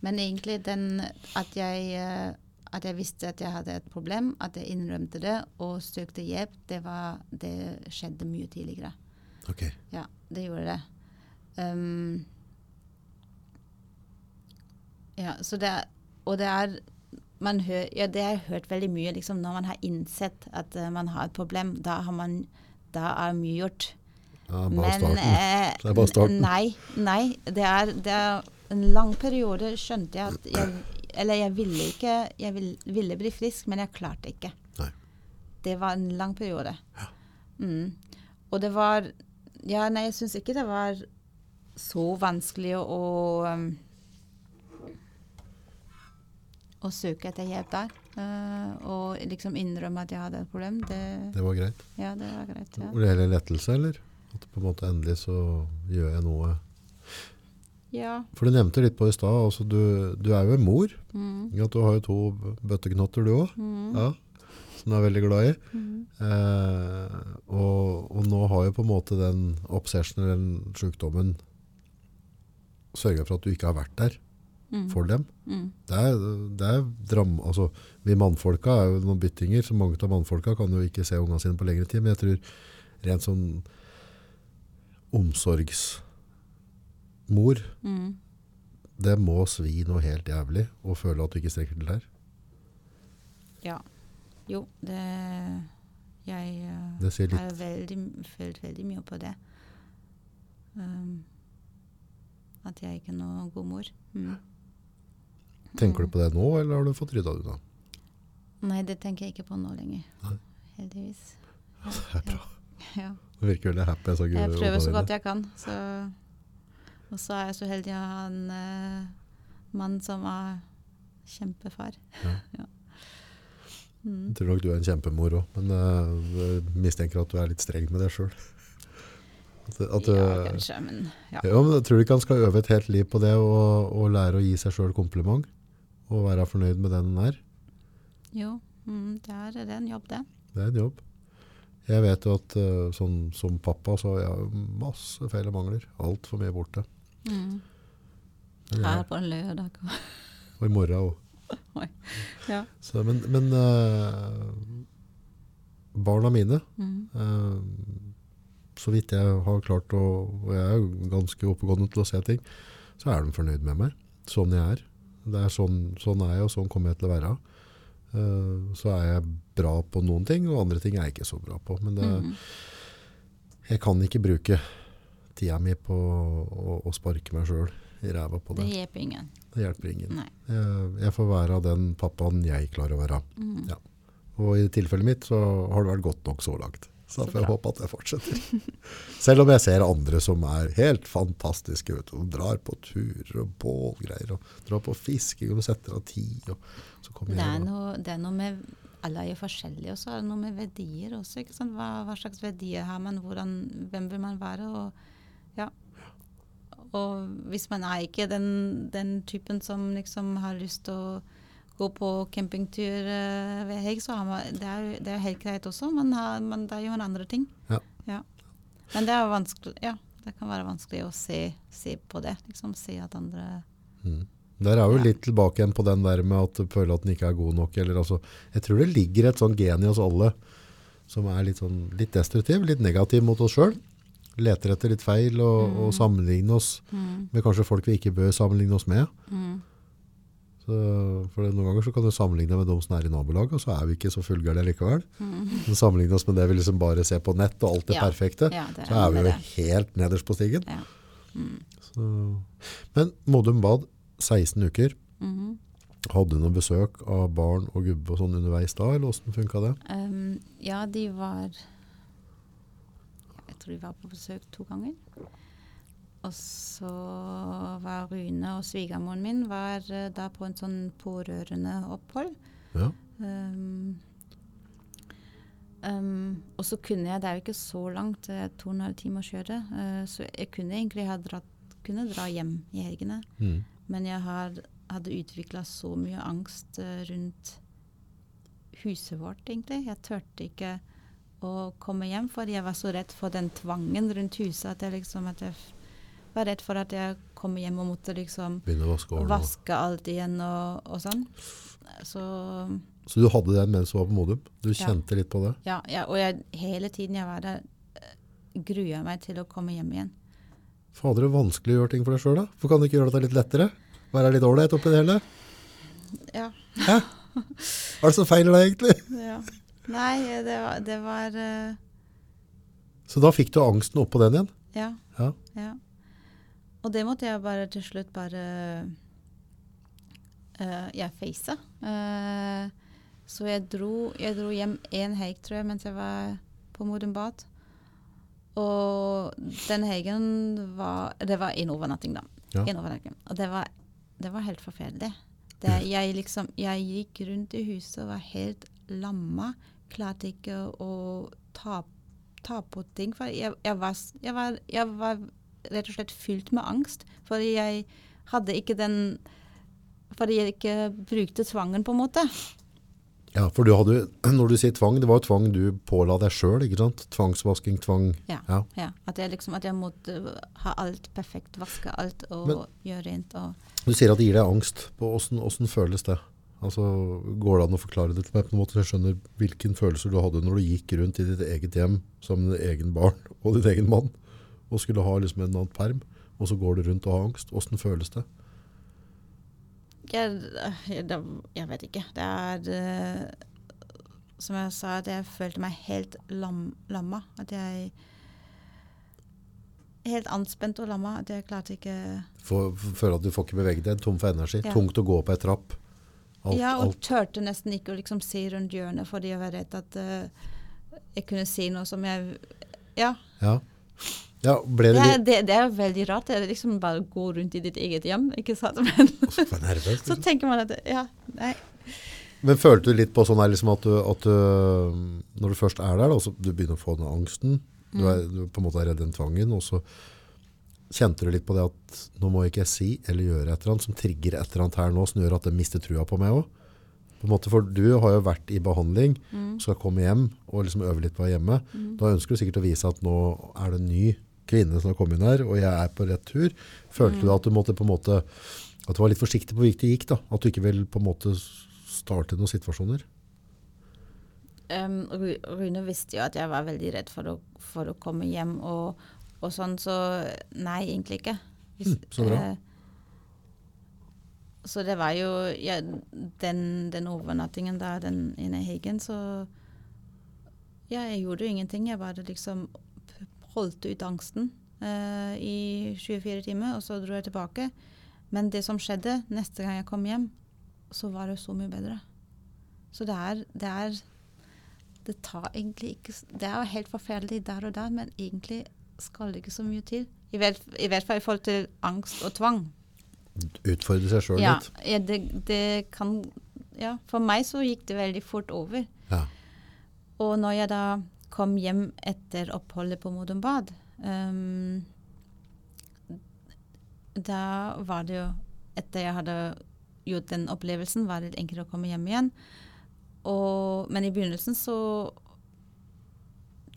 S1: Men egentlig den at jeg, eh, at jeg visste at jeg hadde et problem, at jeg innrømte det og søkte hjelp, det, var, det skjedde mye tidligere.
S2: Ok.
S1: Ja, det gjorde det. Um, ja, så det er, og det er man hør, ja, det har jeg hørt veldig mye. Liksom, når man har innsett at uh, man har et problem, da, har man, da er mye gjort.
S2: Ja, bare starten.
S1: eh,
S2: Det er bare starten.
S1: Nei, nei det, er, det er en lang periode skjønte jeg at jeg Eller jeg ville ikke Jeg vil, ville bli frisk, men jeg klarte ikke.
S2: Nei.
S1: Det var en lang periode. Mm. Og det var Ja, nei, jeg syns ikke det var så vanskelig å um, å søke etter hjelp der. Eh, og liksom innrømme at jeg hadde et problem. Det,
S2: Det var greit.
S1: ja, det var greit. Ja.
S2: Var det heller lettelse, eller? At på en måte endelig så gjør jeg noe.
S1: ja.
S2: For du nevnte litt på i stad, altså du, du er jo en mor.
S1: Mm.
S2: Ja, du har jo to bøtteknotter du òg,
S1: Mm.
S2: ja, som du er veldig glad i.
S1: Mm.
S2: Eh, og, og nå har jo på en måte den obsession, den sjukdommen, sørga for at du ikke har vært der
S1: Mm.
S2: for dem.
S1: Mm.
S2: Det er, det er dram, altså, vi mannfolka er jo noen byttinger, så mange av mannfolka kan jo ikke se ungene sine på lengre tid, men jeg tror rent sånn omsorgsmor,
S1: Mm.
S2: det må svi noe helt jævlig å føle at du ikke strekker til der.
S1: Ja. Jo, det Jeg eh,
S2: Det sier
S1: har veldig, følt veldig mye på det. Um, at jeg ikke er noen god mor. Mm.
S2: Tenker du på det nå, eller har du fått rydda det unna?
S1: Nei, det tenker jeg ikke på nå lenger.
S2: Nei.
S1: Heldigvis.
S2: Det er bra.
S1: Ja.
S2: Du virker veldig happy. Så
S1: Jeg prøver så godt jeg kan. Så. Og så er jeg så heldig å ha en uh, mann som er kjempefar.
S2: Jeg tror nok du er en kjempemor òg, men eh, jeg mistenker at du er litt streng med deg sjøl. Du-
S1: Ja, kanskje, men ja.
S2: Ja, men jeg tror ikke han skal øve et helt liv på det og, og lære å gi seg sjøl kompliment. Og være fornøyd med den den er.
S1: Jo, mm, det er, det er en jobb, det.
S2: Det er en jobb. Jeg vet jo at eh, sånn, som pappa så har jeg masse feil og mangler. Altfor mye borte. Mm.
S1: Her på en lørdag.
S2: og i morgen òg.
S1: Ja.
S2: Så, men men uh, barna mine,
S1: Mm.
S2: uh, så vidt jeg har klart å Og jeg er jo ganske oppegående til å se ting, så er de fornøyd med meg. Sånn jeg er. Det er sånn, sånn er jeg, og sånn kommer jeg til å være. Uh, så er jeg bra på noen ting, og andre ting er jeg ikke så bra på. Men det,
S1: Mm.
S2: jeg kan ikke bruke tida mi på å, å sparke meg sjøl i ræva på
S1: Det
S2: det.
S1: hjelper ingen.
S2: Det hjelper ingen. Jeg, jeg får være den pappaen jeg klarer å være.
S1: Mm.
S2: Ja. Og i tilfellet mitt så har det vært godt nok så langt. Så da får jeg håpe at det fortsetter. Selv om jeg ser andre som er helt fantastiske. Vet du, og drar på turer og bålgreier og drar på fisking og setter av tid.
S1: Det er, noe, det er noe med Alle er jo forskjellige, og så er det noe med verdier også. Hva, hva slags verdier har man? Hvordan, hvem vil man være? Og, ja. og hvis man er ikke den, den typen som liksom har lyst til å gå på campingtur eh, ved helg, så har man, det er det er helt greit også. men, har, man, det er jo en andre ting.
S2: Ja.
S1: Men det er vanskelig, ja, det kan være vanskelig å se, se på det. liksom Se at andre
S2: Mm. Der er jo
S1: Ja.
S2: litt tilbake igjen på den der med at du føler at den ikke er god nok. Eller altså, jeg tror det ligger et sånn gen i oss alle som er litt, sånn, litt destruktiv, litt negativ mot oss sjøl. Leter etter litt feil og,
S1: Mm.
S2: og sammenligner oss med kanskje folk vi ikke bør sammenligne oss med.
S1: Mm.
S2: For noen ganger så kan du sammenligne med de som er i nabolaget, og så er vi ikke så fullgærne likevel.
S1: Mm.
S2: Men sammenligne oss med det vi liksom bare ser på nett og alt det
S1: Ja.
S2: perfekte,
S1: Ja, det
S2: så er vi jo helt nederst på stigen.
S1: Ja.
S2: Så. Men Modum Bad, 16 uker.
S1: Mhm.
S2: Hadde du noe besøk av barn og gubbe og sånn underveis da, eller hvordan funka det?
S1: Um, ja, de var Jeg tror de var på besøk to ganger. Og så var Rune og svigermoren min var eh, da på en sånn pårørendeopphold.
S2: Ja.
S1: Um, um, og så kunne jeg, det er jo ikke så langt, det er to og en halv time å kjøre, Uh, så jeg kunne egentlig ha dratt, kunne dra hjem i helgene.
S2: Mm.
S1: Men jeg har, hadde utvikla så mye angst uh, rundt huset vårt, egentlig. Jeg turte ikke å komme hjem, fordi jeg var så redd for den tvangen rundt huset. At jeg liksom at jeg var redd for at jeg kom hjem og måtte liksom
S2: vaske
S1: vaske alt igjen og, og sånn. Så
S2: Så du hadde den mens du var på Modum? Du
S1: Ja.
S2: kjente litt på det?
S1: ja, ja og jeg, hele tiden jeg var der, grua jeg meg til å komme hjem igjen.
S2: Fader, det er vanskelig å gjøre ting for deg sjøl, da. For kan du ikke gjøre dette litt lettere? Være litt ålreit oppi det hele?
S1: Ja.
S2: Hæ? Hva er det som feiler deg, egentlig?
S1: ja. Nei, det var, det var uh...
S2: Så da fikk du angsten oppå den igjen?
S1: Ja.
S2: Ja.
S1: Ja. Og det måtte jeg bare til slutt bare uh, Jeg face. Uh, så jeg dro, jeg dro hjem én helg, tror jeg, mens jeg var på Modum Bad. Og den helgen var Det var en overnatting, da.
S2: Ja.
S1: Overnatting. Og det var, det var helt forferdelig. Det, jeg, liksom, jeg gikk rundt i huset og var helt lamma. Klarte ikke å ta, ta på ting. For jeg, jeg, var, jeg, var, jeg var rett og slett fylt med angst. Fordi jeg hadde ikke den Fordi jeg ikke brukte tvangen, på en måte.
S2: Ja, for du hadde, når du sier tvang, det var jo tvang du påla deg sjøl? Tvangsvasking, tvang.
S1: Ja.
S2: Ja.
S1: Ja, at jeg liksom at jeg måtte ha alt perfekt, vaske alt og
S2: Men-
S1: gjøre rent. Og,
S2: Du sier at det gir deg angst. På Åssen åssen føles det? Altså, Går det an å forklare det til meg på en måte jeg skjønner hvilken følelser du hadde når du gikk rundt i ditt eget hjem som din egen barn og din egen mann, og skulle ha liksom en annen perm, og så går du rundt og har angst? Åssen føles det?
S1: jeg, jeg, jeg vet ikke. Det er eh, Som jeg sa, at jeg følte meg helt lam, lamma. At jeg Helt anspent og lamma. At jeg klarte ikke
S2: Føle at du får ikke beveget deg, tom for energi,
S1: Ja.
S2: tungt å gå på ei trapp. Alt,
S1: Ja, og
S2: alt.
S1: turte nesten ikke å liksom se rundt hjørnet fordi jeg var redd at uh, jeg kunne si noe som jeg Ja.
S2: Ja. Ja, det
S1: Det det, det er veldig rart. Det er liksom bare å gå rundt i ditt eget hjem, ikke sant? Men
S2: nervøs,
S1: så
S2: liksom.
S1: tenker man at Ja, nei.
S2: Men følte du litt på sånn her, liksom at, du, at du, når du først er der, da, så du begynner å få den angsten, du er, du på en måte er redd den tvangen, og så kjente du litt på det at nå må ikke jeg si eller gjøre et eller annet som trigger et eller annet her nå, som gjør at det mister trua på meg måte, for du har jo vært i behandling, skal komme hjem og liksom øve litt på hjemme. Da ønsker du sikkert å vise at nå er det en ny kvinne som har kommet inn her, og jeg er på rett tur. Følte du at du måtte på en måte, at du var litt forsiktig på hvor det gikk da? At du ikke vil på en måte starte noen situasjoner?
S1: Um, Rune visste jo at jeg var veldig redd for å, for å komme hjem og, og sånn, så nei, egentlig ikke. Hvis-
S2: Mm, så bra.
S1: Uh, så det var jo ja, den, den overnattingen der, den ene helgen, så Ja, jeg gjorde jo ingenting. Jeg bare liksom holdt ut angsten uh, i 24 timer, og så dro jeg tilbake. Men det som skjedde neste gang jeg kom hjem, så var det så mye bedre. Så det er, det er det tar egentlig ikke Det er jo helt forferdelig der og der, men egentlig skal det ikke så mye til. I hvert, i hvert fall i forhold til angst og tvang.
S2: Utfordre seg sjøl
S1: Ja,
S2: litt?
S1: ja, det, det kan Ja, for meg så gikk det veldig fort over.
S2: Ja.
S1: Og når jeg da kom hjem etter oppholdet på Modum Bad, um, da var det jo Etter jeg hadde gjort den opplevelsen, var det enklere å komme hjem igjen. Og, men i begynnelsen så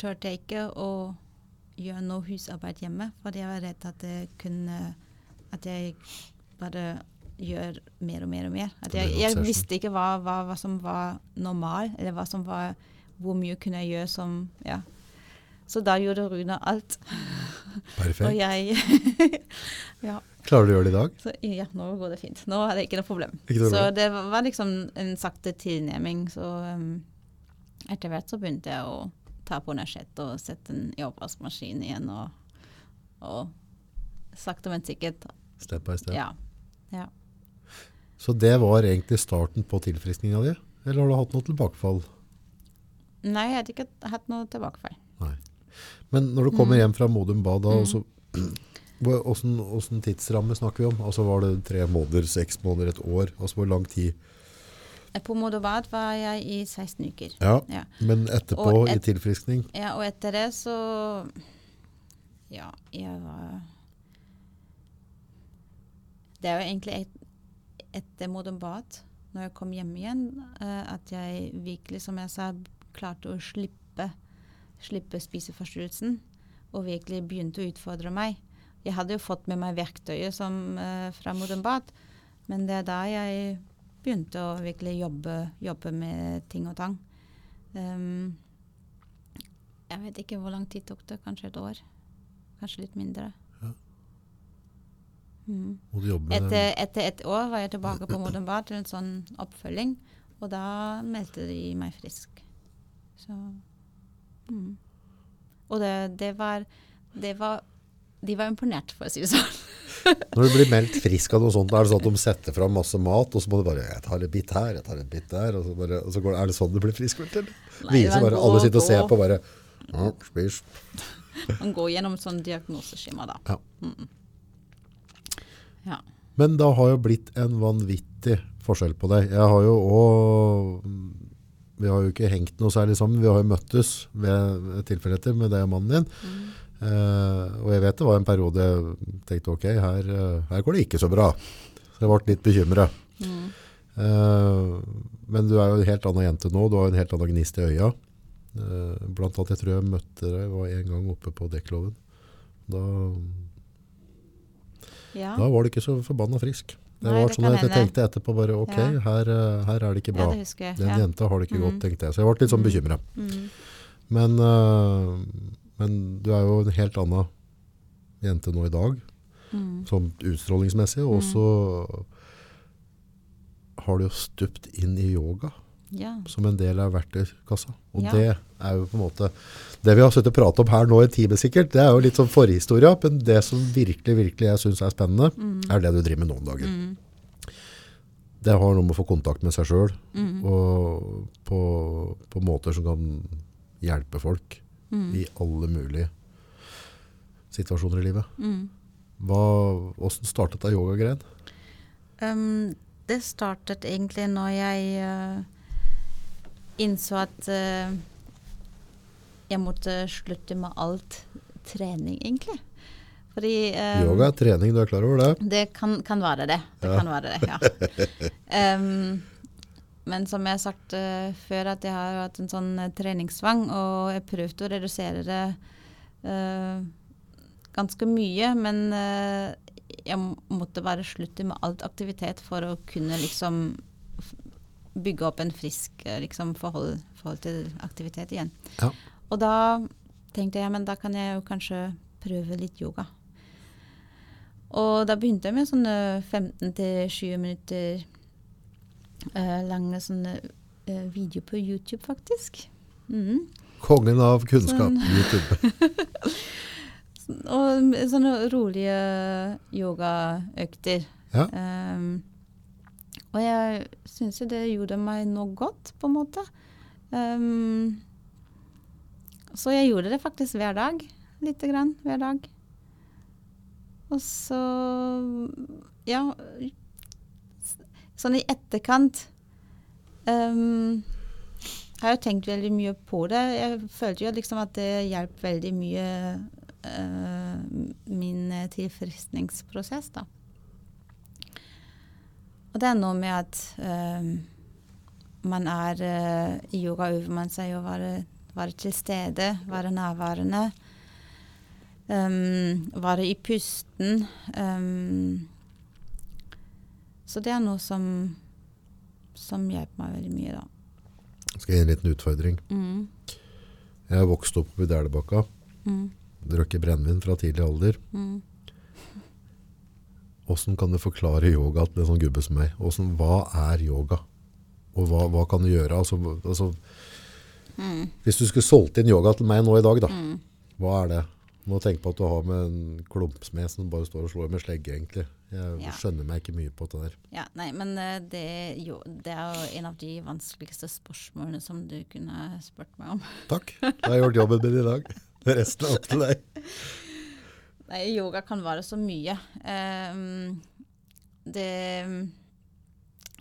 S1: turte jeg ikke å gjøre noe husarbeid hjemme, fordi jeg var redd at jeg kunne At jeg bare gjør mer og mer og mer. Jeg, jeg visste ikke hva, hva, hva som var normal, eller hva som var Hvor mye kunne jeg gjøre som Ja. Så da gjorde Rune alt.
S2: Perfekt.
S1: Og jeg Ja.
S2: Klarer du å gjøre det i dag?
S1: Så ja, nå går det fint. Nå er det ikke noe problem.
S2: Ikke noe
S1: så det var liksom en sakte tilnærming. Så um, etter hvert så begynte jeg å ta på nasjett og sette den i oppvaskmaskinen igjen. Og, og sakte, men sikkert.
S2: Step by step.
S1: Ja. ja.
S2: Så det var egentlig starten på tilfriskninga di? Eller har du hatt noe tilbakefall?
S1: Nei, jeg hadde ikke hatt noe tilbakefall.
S2: Nei. Men når du
S1: Mm.
S2: kommer hjem fra Modum Bad, da, og så- hvordan, åssen tidsramme snakker vi om? Altså Var det tre måneder, seks måneder, et år? Altså Hvor lang tid?
S1: På Modobad var jeg i 16 uker.
S2: Ja,
S1: Ja.
S2: Men etterpå,
S1: et,
S2: i tilfriskning?
S1: Ja, og etter det så Ja, jeg var Det er jo egentlig et, etter Bad, når jeg kom hjem igjen, eh, at jeg virkelig, som jeg sa, klarte å slippe, slippe spiseforstyrrelsen. Og virkelig begynte å utfordre meg. Jeg hadde jo fått med meg verktøyet som, eh, fra modenbad men det er da jeg begynte å virkelig jobbe, jobbe med ting og tang. Um, jeg vet ikke hvor lang tid tok det. Kanskje et år? Kanskje litt mindre.
S2: Ja.
S1: Mm. Etter, etter et år var jeg tilbake på Modern Bar til en sånn oppfølging, og da meldte de meg frisk. Så mm. Og det, det, var, det var De var imponert, for å si det sånn.
S2: Når du blir meldt frisk av noe sånt, er det sånn at de setter fram masse mat, og så må du bare Jeg tar en bit her, jeg tar en bit der, og så, bare, og så går, er det sånn du blir friskmeldt, eller?
S1: Nei,
S2: Viser bare, alle sitter og ser på bare ja, Spis.
S1: Man går gjennom sånn diagnoseskjema, da.
S2: Ja.
S1: Ja.
S2: Men det har jo blitt en vanvittig forskjell på deg. Jeg har jo òg Vi har jo ikke hengt noe særlig sammen. Vi har jo møttes ved tilfeldigheter med deg og mannen din. Eh, og jeg vet det var en periode jeg tenkte ok, her, eh, her går det ikke så bra. Så jeg ble litt bekymret. Uh, men du er jo en helt annen jente nå. Du har en helt annen gnist i øya. Uh, blant annet, jeg tror jeg møtte deg var en gang oppe på Dekkloven. Da
S1: ja.
S2: da var du ikke så forbanna frisk. Det
S1: Nei,
S2: var
S1: det
S2: sånn at jeg
S1: hende.
S2: tenkte etterpå bare ok,
S1: Ja.
S2: her, eh, her er det ikke bra.
S1: Ja, det.
S2: Den jenta har det ikke godt,
S1: Mm.
S2: tenkte jeg. Så jeg ble litt sånn bekymra.
S1: Mm.
S2: Men, eh, men du er jo en helt annen jente nå i dag,
S1: Mm.
S2: sånn utstrålingsmessig. Og så har du jo stupt inn i yoga
S1: ja.
S2: som en del av verktøykassa. Og det er jo på en måte Det vi har sittet og pratet om her nå i en time sikkert, det er jo litt sånn forhistoria, men det som virkelig, virkelig jeg syns er spennende, er det du driver med nå om dagen.
S1: Mm.
S2: Det har noe med å få kontakt med seg sjøl,
S1: Mm.
S2: og på, på måter som kan hjelpe folk
S1: Mm.
S2: i alle mulige situasjoner i livet.
S1: Mm.
S2: Hva, hvordan startet det yogagreien?
S1: Um, det startet egentlig når jeg uh, innså at eh, jeg måtte slutte med alt trening, egentlig. Fordi um,
S2: Yoga trening, du er klar over det?
S1: Det kan, kan være det. Det
S2: Ja.
S1: kan være det, ja. um, men som jeg har sagt uh, før, at jeg har hatt en sånn uh, treningstvang, og jeg prøvde å redusere det uh, ganske mye, men jeg måtte bare slutte med alt aktivitet for å kunne liksom bygge opp en frisk liksom, forhold, forhold til aktivitet igjen.
S2: Ja.
S1: Og da tenkte jeg, men da kan jeg jo kanskje prøve litt yoga. Og da begynte jeg med sånne 15-20 minutter uh, lange sånne uh, videoer på YouTube, faktisk. Mm.
S2: Kongen av kunnskap,
S1: Sånn.
S2: YouTube.
S1: Og sånne rolige yogaøkter.
S2: Ja.
S1: Um, og jeg syns jo det gjorde meg noe godt, på en måte. Ehm, så jeg gjorde det faktisk hver dag. Lite grann hver dag. Og så Ja. Sånn i etterkant har jeg jo tenkt veldig mye på det. Jeg følte jo liksom at det hjalp veldig mye uh, min tilfriskningsprosess, da. Og det er noe med at eh, man er uh, I yoga øver man seg å være, være til stede, være nærværende. Um, være i pusten. Um, så det er noe som, som hjelper meg veldig mye, da.
S2: Skal jeg gi en liten utfordring.
S1: Mm.
S2: Jeg har vokst opp i Dælebakka.
S1: Mm.
S2: Drukket brennevin fra tidlig alder.
S1: Mm.
S2: Kan du forklare yoga til en sånn gubbe som meg? Hvordan, hva er yoga? Og hva, hva kan du gjøre? Altså, altså,
S1: Mm.
S2: hvis du skulle solgt inn yoga til meg nå i dag, da, hva er det? Må tenke på at du har med en klumpsmed som bare står og slår med slegge, egentlig. Jeg
S1: Ja.
S2: skjønner meg ikke mye på det der.
S1: Ja, nei, men eh, det, jo, det er jo en av de vanskeligste spørsmålene som du kunne spurt meg om.
S2: Takk. Da har jeg gjort jobben min i dag. Resten er opp til deg.
S1: Nei, yoga kan være så mye. Um, det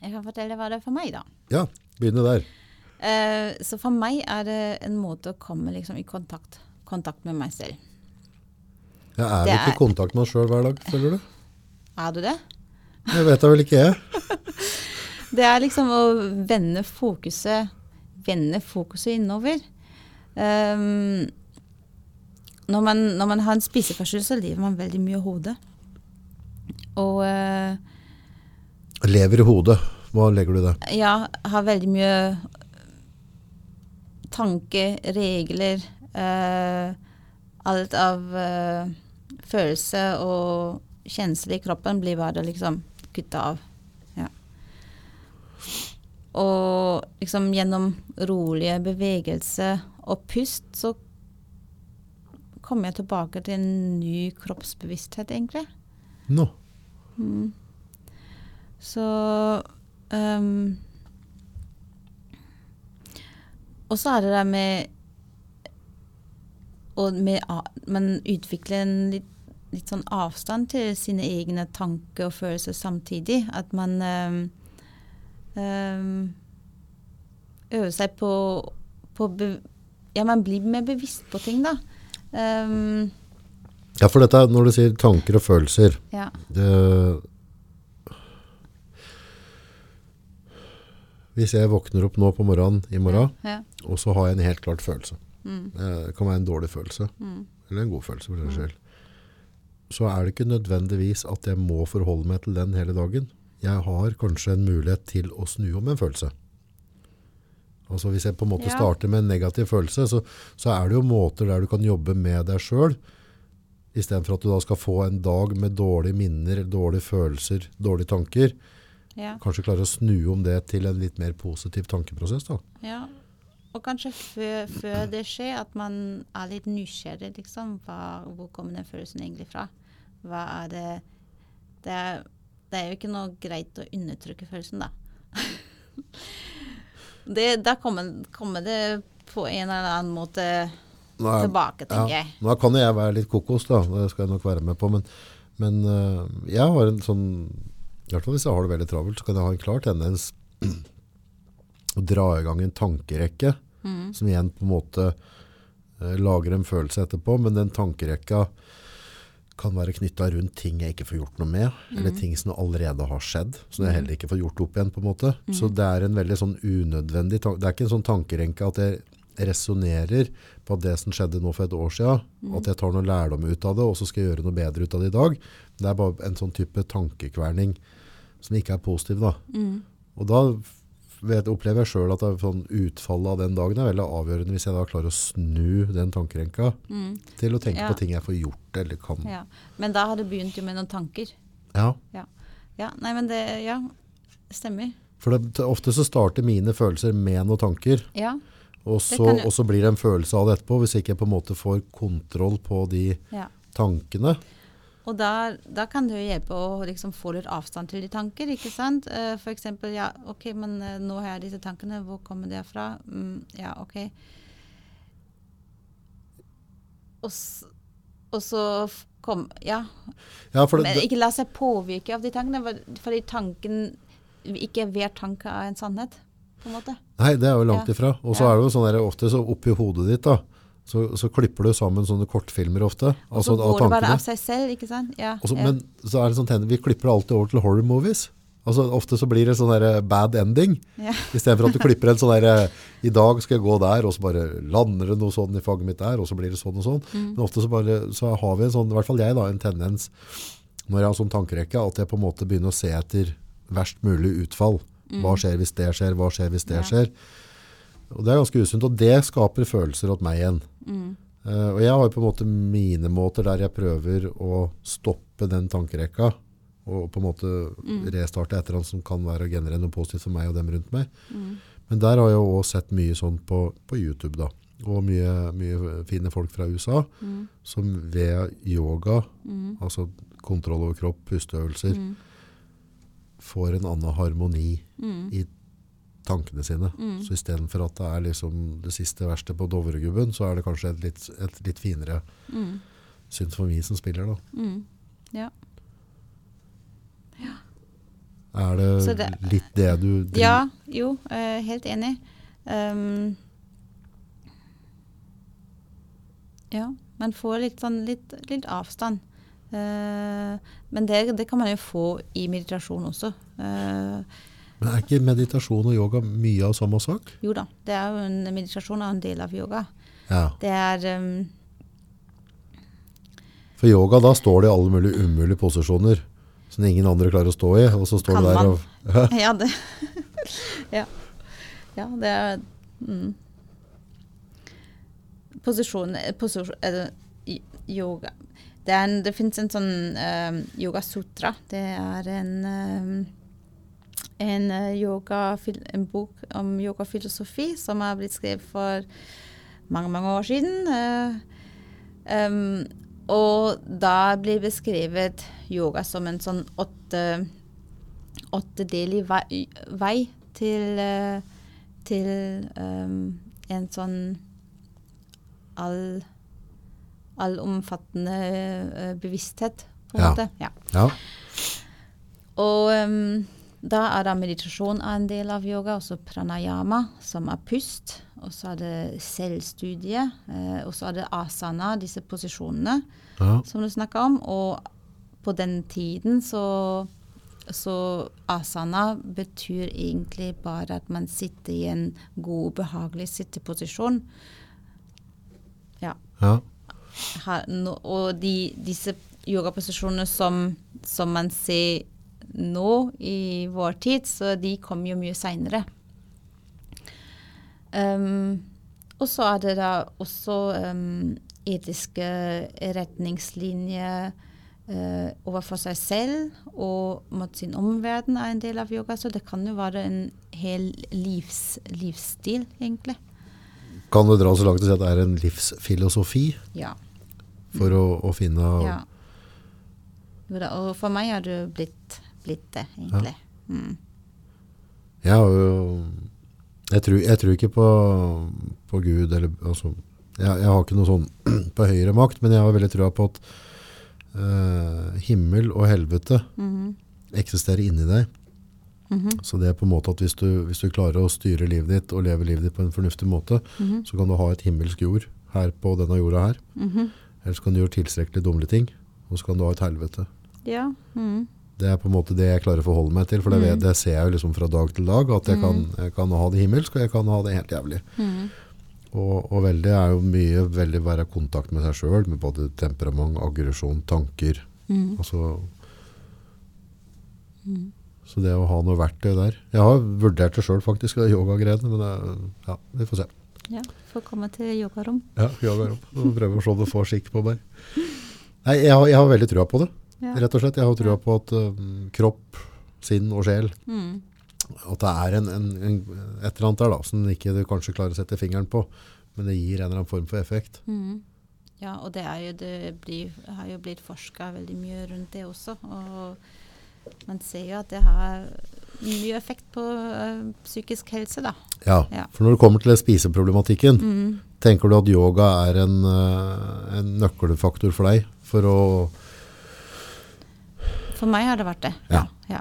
S1: Jeg kan fortelle hva det er for meg, da.
S2: Ja, begynne der.
S1: Eh, så for meg er det en måte å komme liksom, i kontakt, kontakt med meg selv.
S2: Jeg er
S1: Det
S2: ikke i kontakt med meg sjøl hver dag, føler du?
S1: Er du det?
S2: Det vet jeg vel ikke jeg.
S1: Det er liksom å vende fokuset Vende fokuset innover. Um, når, man, når man har en spiseforstyrrelse, så lever man veldig mye i hodet. Og uh,
S2: Lever i hodet. Hva legger du i det?
S1: ja, har veldig mye tanker, regler uh, Alt av uh, følelse og kjensler i kroppen blir bare liksom kutta av. Ja. Og liksom gjennom rolige bevegelser og pust, så kommer jeg tilbake til en ny kroppsbevissthet, egentlig.
S2: Nå.
S1: Så ehm, Og så er det det med å Man en litt, litt sånn avstand til sine egne tanker og følelser samtidig. At man øh, øh, øver seg på, på Ja, man blir mer bevisst på ting, da. Um,
S2: Ja, for dette når du sier tanker og følelser.
S1: ja.
S2: Det, hvis jeg våkner opp nå på morgenen i morgen,
S1: ja.
S2: og så har jeg en helt klart følelse.
S1: Mm.
S2: Det kan være en dårlig følelse,
S1: Mm.
S2: eller en god følelse for den skyld. Så er det ikke nødvendigvis at jeg må forholde meg til den hele dagen. Jeg har kanskje en mulighet til å snu om en følelse. Altså Hvis jeg på en måte
S1: Ja.
S2: starter med en negativ følelse, så, så er det jo måter der du kan jobbe med deg sjøl, istedenfor at du da skal få en dag med dårlige minner, dårlige følelser, dårlige tanker.
S1: Ja.
S2: Kanskje klare å snu om det til en litt mer positiv tankeprosess. da.
S1: Ja, og kanskje før, før det skjer, at man er litt nysgjerrig, liksom. Hva, hvor kommer den følelsen egentlig fra? Hva er det Det er, det er jo ikke noe greit å undertrykke følelsen, da. det, da kommer, kommer det på en eller annen måte
S2: Nå er-
S1: tilbake, tenker
S2: Ja,
S1: jeg.
S2: nå kan jeg være litt kokos, da. Det skal jeg nok være med på. Men, men øh, jeg har en sånn I hvert fall hvis jeg har det veldig travelt, så kan jeg ha en klar tendens å dra i gang en tankerekke, som igjen på en måte eh, lager en følelse etterpå, men den tankerekka kan være knytta rundt ting jeg ikke får gjort noe med, eller ting som allerede har skjedd, som jeg heller ikke får gjort opp igjen. på en måte. Så det er en veldig sånn unødvendig Det er ikke en sånn tankerenke at jeg resonnerer på at det som skjedde nå for et år siden, at jeg tar noe lærdom ut av det, og så skal jeg gjøre noe bedre ut av det i dag. Det er bare en sånn type tankekverning som ikke er positiv. da. Og da vet, opplever jeg sjøl at sånn utfallet av den dagen er veldig avgjørende hvis jeg da klarer å snu den tankerenka til å tenke
S1: Ja.
S2: på ting jeg får gjort eller kan.
S1: Ja. Men da har du begynt jo med noen tanker.
S2: Ja,
S1: Ja. ja. Nei, men det Ja, stemmer.
S2: For det, ofte så starter mine følelser med noen tanker,
S1: Ja.
S2: og så,
S1: jo-
S2: og så blir det en følelse av det etterpå, hvis ikke jeg på en måte får kontroll på de
S1: ja.
S2: tankene.
S1: Og da, da kan det jo hjelpe å liksom få litt avstand til de tanker, ikke sant? Eh, eksempel, ja, ok, men eh, nå har jeg disse tankene, hvor kommer det fra? Mm, ja, ok. Og, og så kom, ja,
S2: Ja, det,
S1: men ikke la seg påvirke av de tankene, fordi tanken, ikke hver tanke er en sannhet, på en måte.
S2: nei, det er jo langt ifra. Og så
S1: Ja.
S2: er det jo sånn der, ofte så oppi hodet ditt da, så, så klipper du sammen sånne kortfilmer ofte.
S1: Og
S2: Altså
S1: så
S2: altså,
S1: går det bare av seg selv, ikke sant? Ja,
S2: Også,
S1: ja.
S2: Men så er det sånn, vi klipper alltid over til horror movies. Altså Ofte så blir det sånn bad ending.
S1: Ja.
S2: I stedet for at du klipper en sånn der I dag skal jeg gå der, og så bare lander det noe sånn i faget mitt der, og så blir det sånn og sånn.
S1: Mm.
S2: Men ofte så, bare, så har vi en sånn, i hvert fall jeg da, en tendens når jeg har sånn tankerekke, at jeg på en måte begynner å se etter verst mulig utfall. Hva skjer hvis det skjer? Hva skjer hvis det
S1: skjer? Ja.
S2: Og det er ganske usunt, og det skaper følelser åt meg igjen.
S1: Mm.
S2: Uh, og jeg har på en måte mine måter der jeg prøver å stoppe den tankerekka, og på en måte
S1: Mm.
S2: restarte et eller annet som kan være å generere noe positivt for meg og dem rundt meg.
S1: Mm.
S2: Men der har jeg òg sett mye sånn på, på YouTube da, og mye, mye fine folk fra USA,
S1: Mm.
S2: som ved yoga, altså kontroll over kropp, pusteøvelser, får en annen harmoni i tankene sine. Så i stedet for at det er liksom det siste verste på Dovregubben, så er det kanskje et litt, et litt finere
S1: Mm.
S2: symfoni som spiller da.
S1: Mm. Ja.
S2: Er det,
S1: det-
S2: litt det du driver
S1: Ja, jo, eh, helt enig. Um, ja, man får litt, sånn, litt, litt avstand. Uh, men det, det kan man jo få i meditasjon også. Eh,
S2: Men er ikke meditasjon og yoga mye av samme sak?
S1: jo da, det er jo en meditasjon er en del av yoga.
S2: Ja.
S1: Det er um,
S2: For yoga, da står det i alle mulige umulige posisjoner som ingen andre klarer å stå i, og så står du der
S1: man?
S2: og...
S1: Ja, det ja. ja, det er mm. Posisjon, posisjon eller, Yoga Det, er en- det fins en sånn um, yogasutra. Det er en um, en, eh, yoga, en bok om yogafilosofi som er blitt skrevet for mange, mange år siden. Um, og da blir beskrevet yoga som en sånn åtte åttedelig vei, vei til, eh, til um, en sånn all, allomfattende bevissthet, på en
S2: Ja.
S1: måte. Ja.
S2: Ja.
S1: Og um, da er det meditasjon en del av yoga, også pranayama, som er pust. Og så er det selvstudie, eh, og så er det asana, disse posisjonene
S2: ja.
S1: som du snakka om. Og på den tiden så, så asana betyr egentlig bare at man sitter i en god, behagelig sitteposisjon. Ja.
S2: ja.
S1: Her, no, og de, disse yogaposisjonene som, som man ser nå i vår tid, så de kom jo mye seinere. Um, og så er det da også um, etiske retningslinjer uh, overfor seg selv og mot sin omverden er en del av yoga. Så det kan jo være en hel livs, livsstil, egentlig.
S2: Kan du dra så langt til å si at det er en livsfilosofi
S1: Ja.
S2: for å, å finne
S1: ja. Og for meg har det blitt, blitt det, egentlig. Mm.
S2: Jeg har jo jeg tror, jeg tror ikke på, på Gud eller altså, jeg, jeg har ikke noe sånn på høyere makt, men jeg har veldig trua på at uh, himmel og helvete
S1: Mhm.
S2: eksisterer inni deg. Så det er på en måte at hvis du, hvis du klarer å styre livet ditt og leve livet ditt på en fornuftig måte, så kan du ha et himmelsk jord her på denne jorda her. Ellers så kan du gjøre tilstrekkelig dumle ting, og så kan du ha et helvete.
S1: Ja. Mm.
S2: Det er på en måte det jeg klarer å forholde meg til, for det, vet- det ser jeg jo liksom fra dag til dag, at jeg, kan, jeg kan ha det himmelsk, og jeg kan ha det helt jævlig. Og, og veldig er jo mye veldig være i kontakt med seg sjøl, med både temperament, aggresjon, tanker. Altså, Så det å ha noe verktøy der Jeg har vurdert det sjøl, faktisk, det yogagreiene, men det, ja, vi får se.
S1: ja. Får komme til yogarom.
S2: Ja, yogarom. Prøve å se om du får skikk på meg. Nei, jeg har, jeg har veldig trua på det,
S1: Ja.
S2: rett og slett. Jeg har trua på at um, kropp, sinn og sjel
S1: Mm.
S2: At det er en, en, en, et eller annet der da, som ikke du kanskje klarer å sette fingeren på, men det gir en eller annen form for effekt.
S1: Mm. Ja, og det, er jo, det blir, har jo blitt forska veldig mye rundt det også. Og man ser jo at det har mye effekt på øh, psykisk helse, da.
S2: Ja,
S1: Ja.
S2: for når det kommer til spiseproblematikken,
S1: Mm.
S2: tenker du at yoga er en, eh, en nøkkelfaktor for deg for å
S1: For meg har det vært det.
S2: Ja.
S1: ja.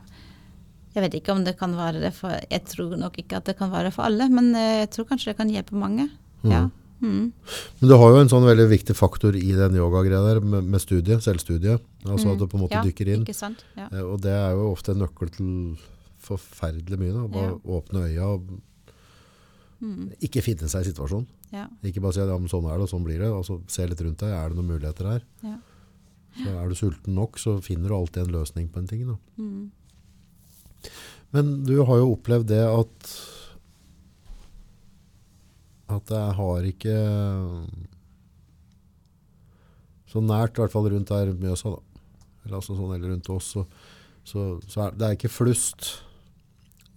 S1: Jeg vet ikke om det kan være det for Jeg tror nok ikke at det kan være det for alle, men eh, jeg tror kanskje det kan hjelpe mange. Ja. Mm.
S2: Men du har jo en sånn veldig viktig faktor i den yogagreia der med, med studiet, selvstudiet. Altså at du på en måte
S1: ja,
S2: dykker inn.
S1: Ja.
S2: Eh, Og det er jo ofte en nøkkel til forferdelig mye. Da. Bare åpne øya og ikke finne seg i situasjonen.
S1: Ja.
S2: Ikke bare si at ja, men sånn er det, og sånn blir det. Altså, se litt rundt deg. Er det noen muligheter her? Så er du sulten nok, så finner du alltid en løsning på en ting.
S1: Mm.
S2: Men du har jo opplevd det at at jeg har ikke så nært, i hvert fall rundt der Mjøsa, da. Eller, altså sånn, eller rundt oss, så, så, så er det er ikke flust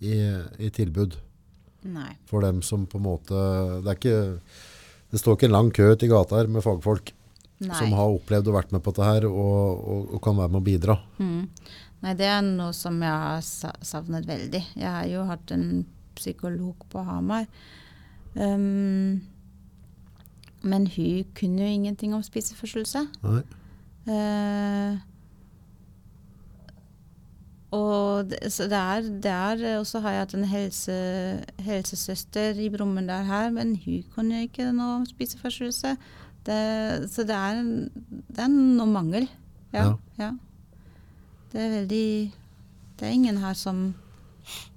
S2: i, i tilbud
S1: Nei.
S2: for dem som på en måte Det er ikke det står ikke en lang kø til gata her med fagfolk
S1: Nei.
S2: som har opplevd og vært med på dette her og, og, og kan være med å bidra.
S1: Mm. Nei, det er noe som jeg har savnet veldig. Jeg har jo hatt en psykolog på Hamar. Um, men hun kunne jo ingenting om spiseforstyrrelse. Eh, og det, så det er, det er Og har jeg hatt en helse, helsesøster i Brumunddal her, men hun kunne ikke noe om spiseforstyrrelse. Det, så det er, det er noe mangel. Ja, ja. Det er veldig Det er ingen her som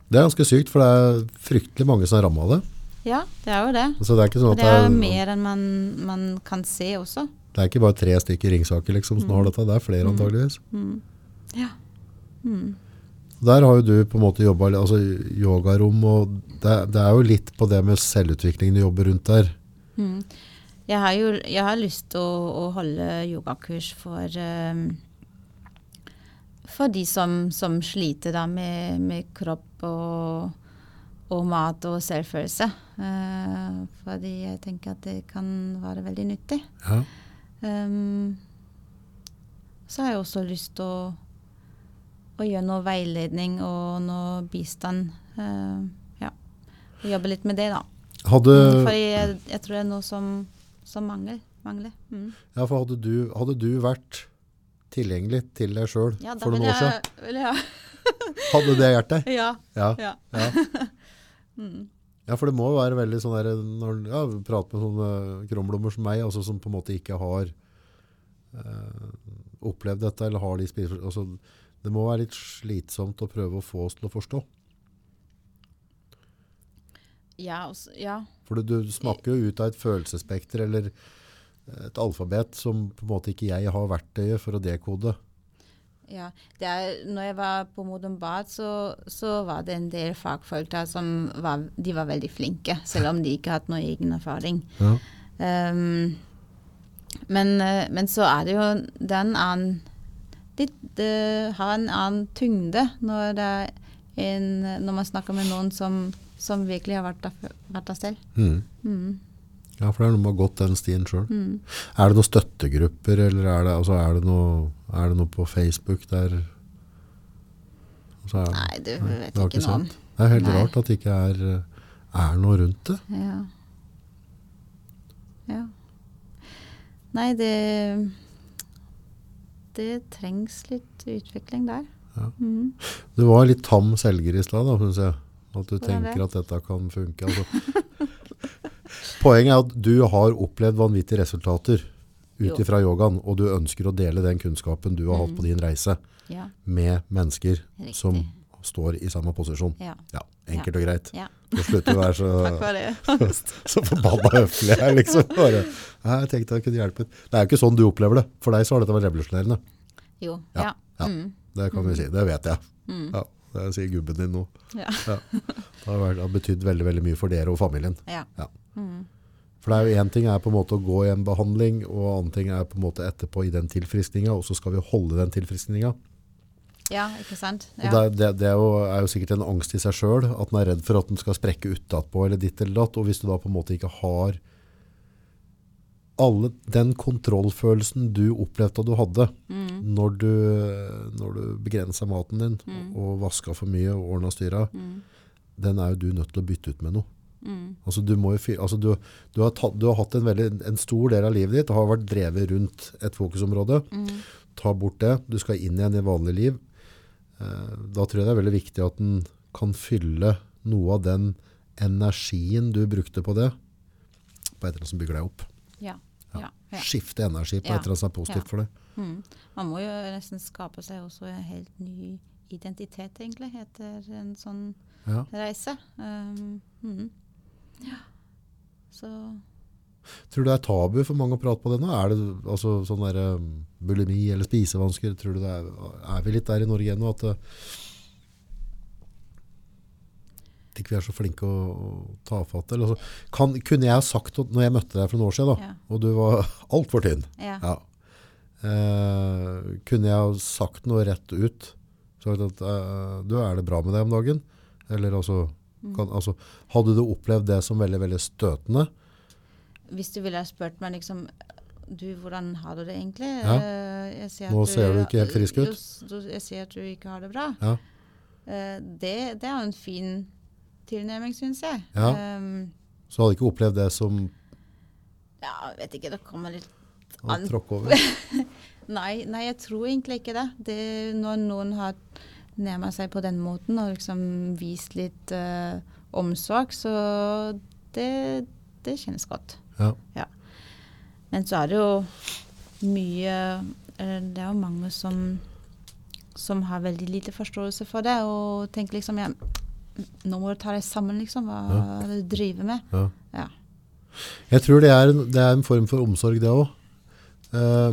S2: Det er ganske sykt, for det er fryktelig mange som er ramma av det.
S1: Ja, det er jo det.
S2: Så det er ikke sånn at
S1: det er
S2: det er,
S1: mer enn man, man kan se også.
S2: det er ikke bare tre stykker Ringsaker liksom, som har dette, det er flere antageligvis.
S1: Mm. Ja. Mm.
S2: Der har jo du på en måte jobba altså yogarom, og det, det er jo litt på det med selvutviklingen du jobber rundt der.
S1: Mm. Jeg har jo jeg har lyst til å, å holde yogakurs for um, for de som, som sliter da med, med kropp og, og mat og selvfølelse. Uh, fordi jeg tenker at det kan være veldig nyttig.
S2: Ja.
S1: Um, så har jeg også lyst til å, å gjøre noe veiledning og noe bistand. Uh, ja. Jobbe litt med det, da.
S2: Hadde,
S1: For jeg, jeg tror det er noe som, som mangler. mangler. Mm.
S2: ja, for hadde, du, hadde du vært tilgjengelig til deg sjøl
S1: Ja,
S2: for noen år siden,
S1: Ja.
S2: hadde det hjulpet deg?
S1: Ja.
S2: Ja.
S1: ja.
S2: mm. ja, for det må være veldig sånn der, når ja, vi prater med sånne kromblommer som meg, altså som på en måte ikke har eh, opplevd dette, eller har de spiseforstyrrelser altså, det må være litt slitsomt å prøve å få oss til å forstå.
S1: Ja, også, ja.
S2: For du, du smakker jo ut av et følelsesspekter, eller et alfabet, som på en måte ikke jeg har verktøyet for å dekode.
S1: ja. Det er, når jeg var på Modum Bad, så, så var det en del fagfolk der som var, de var veldig flinke, selv om de ikke hadde noe egen erfaring.
S2: Ja.
S1: Um, men, eh, men så er det jo er annen det, det har en annen tyngde når, en, når man snakker med noen som, som virkelig har vært der, vært der selv.
S2: Mm.
S1: Mm.
S2: Ja, for det er noe med å ha gått den stien sjøl.
S1: Mm.
S2: Er det noen støttegrupper, eller er det, altså, er det, noe, er det noe på Facebook der altså, er,
S1: Nei, du
S2: Nei,
S1: vet ikke noe om.
S2: Det er helt
S1: Nei.
S2: rart at det ikke er, er noe rundt det.
S1: Ja. ja. Nei, det Det trengs litt utvikling der.
S2: Du var litt tam selger i stad, da, synes jeg. At du tenker at dette kan funke. Altså. Poenget er at du har opplevd vanvittige resultater ut ifra yogaen, og du ønsker å dele den kunnskapen du har hatt på din reise
S1: Ja.
S2: med mennesker
S1: Riktig.
S2: som står i samme posisjon.
S1: Ja.
S2: Ja, enkelt og greit.
S1: ja.
S2: Så slutter å være så,
S1: for
S2: så forbanna høflig her, liksom. Bare, jeg tenkte jeg kunne hjelpe. Det er jo ikke sånn du opplever det. For deg så har dette vært revolusjonerende.
S1: Jo.
S2: Ja.
S1: Ja. Mm.
S2: det kan vi si. Det vet jeg. Ja, det sier gubben din nå.
S1: Ja.
S2: Ja. Det har, vært, har betydd veldig, veldig mye for dere og familien.
S1: ja.
S2: Ja. For det er jo en ting er på en måte å gå i en behandling, og annen ting er på en måte etterpå i den tilfriskninga, og så skal vi holde den tilfriskninga.
S1: ja, ikke sant? Ja.
S2: det, det, det er, jo, er jo sikkert en angst i seg sjøl, at en er redd for at den skal sprekke utapå eller ditt eller datt. Og hvis du da på en måte ikke har alle den kontrollfølelsen du opplevde at du hadde
S1: Mm.
S2: når du, når du begrensa maten din og vaska for mye og ordna styra,
S1: Mm.
S2: den er jo du nødt til å bytte ut med noe. Altså, du, må jo, altså, du, du, har tatt, du har hatt en, veldig, en stor del av livet ditt og har vært drevet rundt et fokusområde. Ta bort det. Du skal inn igjen i vanlig liv. Eh, da tror jeg det er veldig viktig at en kan fylle noe av den energien du brukte på det, på et eller annet som bygger deg opp.
S1: Ja.
S2: Skifte energi på et eller annet som er positivt for det.
S1: Mm. Man må jo nesten skape seg også en helt ny identitet, egentlig, etter en sånn reise. Um, mm. Ja. Så
S2: Tror du det er tabu for mange å prate på det nå? Er det altså, sånn der, um, bulimi eller spisevansker? Tror du det er, er vi litt der i Norge ennå at ikke vi er så flinke å, å ta fatt? i. altså, kan, kunne jeg ha sagt, at- når jeg møtte deg for noen år siden, da,
S1: Ja.
S2: og du var altfor tynn,
S1: ja.
S2: ja. Eh, kunne jeg ha sagt noe rett ut? Sagt at eh, du, er det bra med deg om dagen? Eller altså, kan, altså Hadde du opplevd det som veldig, veldig støtende?
S1: Hvis du ville ha spurt meg liksom Du, hvordan har du det egentlig?
S2: Ja.
S1: Eh, jeg ser at
S2: Nå ser du ikke helt frisk ut.
S1: Jo, jeg ser at du ikke har det bra.
S2: Ja.
S1: Eh, det, det er jo en fin tilnærming, syns jeg.
S2: Ja.
S1: Um,
S2: Så hadde ikke opplevd det som
S1: ja, vet ikke, det kommer litt An-
S2: tråkke over?
S1: Nei, nei, jeg tror egentlig ikke det. det når noen har nærma seg på den måten og liksom vist litt uh, omsorg, så det, det kjennes godt.
S2: Ja.
S1: Men så er det jo mye eh, Det er jo mange som, som har veldig lite forståelse for det, og tenker liksom ja, Nå må du ta deg sammen, liksom. Hva
S2: Ja.
S1: du driver med?
S2: Ja.
S1: Ja.
S2: Jeg tror det er, det er en form for omsorg, det òg.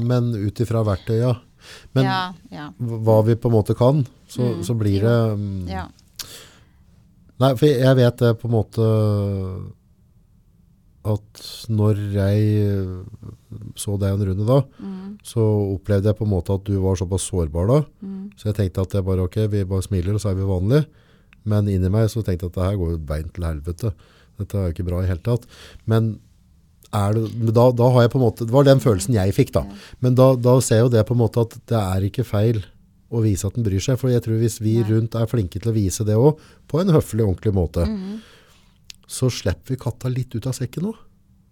S2: men ut ifra verktøya. Men
S1: ja, ja.
S2: hva vi på en måte kan, så,
S1: Mm,
S2: så blir det um,
S1: ja.
S2: Nei, for jeg vet det på en måte at når jeg så deg en runde da,
S1: Mm,
S2: så opplevde jeg på en måte at du var såpass sårbar da.
S1: mm,
S2: Så jeg tenkte at jeg bare, ok, vi bare smiler og så er vi vanlige. Men inni meg så tenkte jeg at det her går jo beint til helvete. Dette er jo ikke bra i hele tatt. Men er det, da, da har jeg på en måte, det var den følelsen jeg fikk da. Men da, da ser jeg jo det på en måte at det er ikke feil å vise at den bryr seg. For jeg tror hvis vi rundt er flinke til å vise det også, på en høflig, ordentlig måte,
S1: mm,
S2: så slipper vi katta litt ut av sekken nå.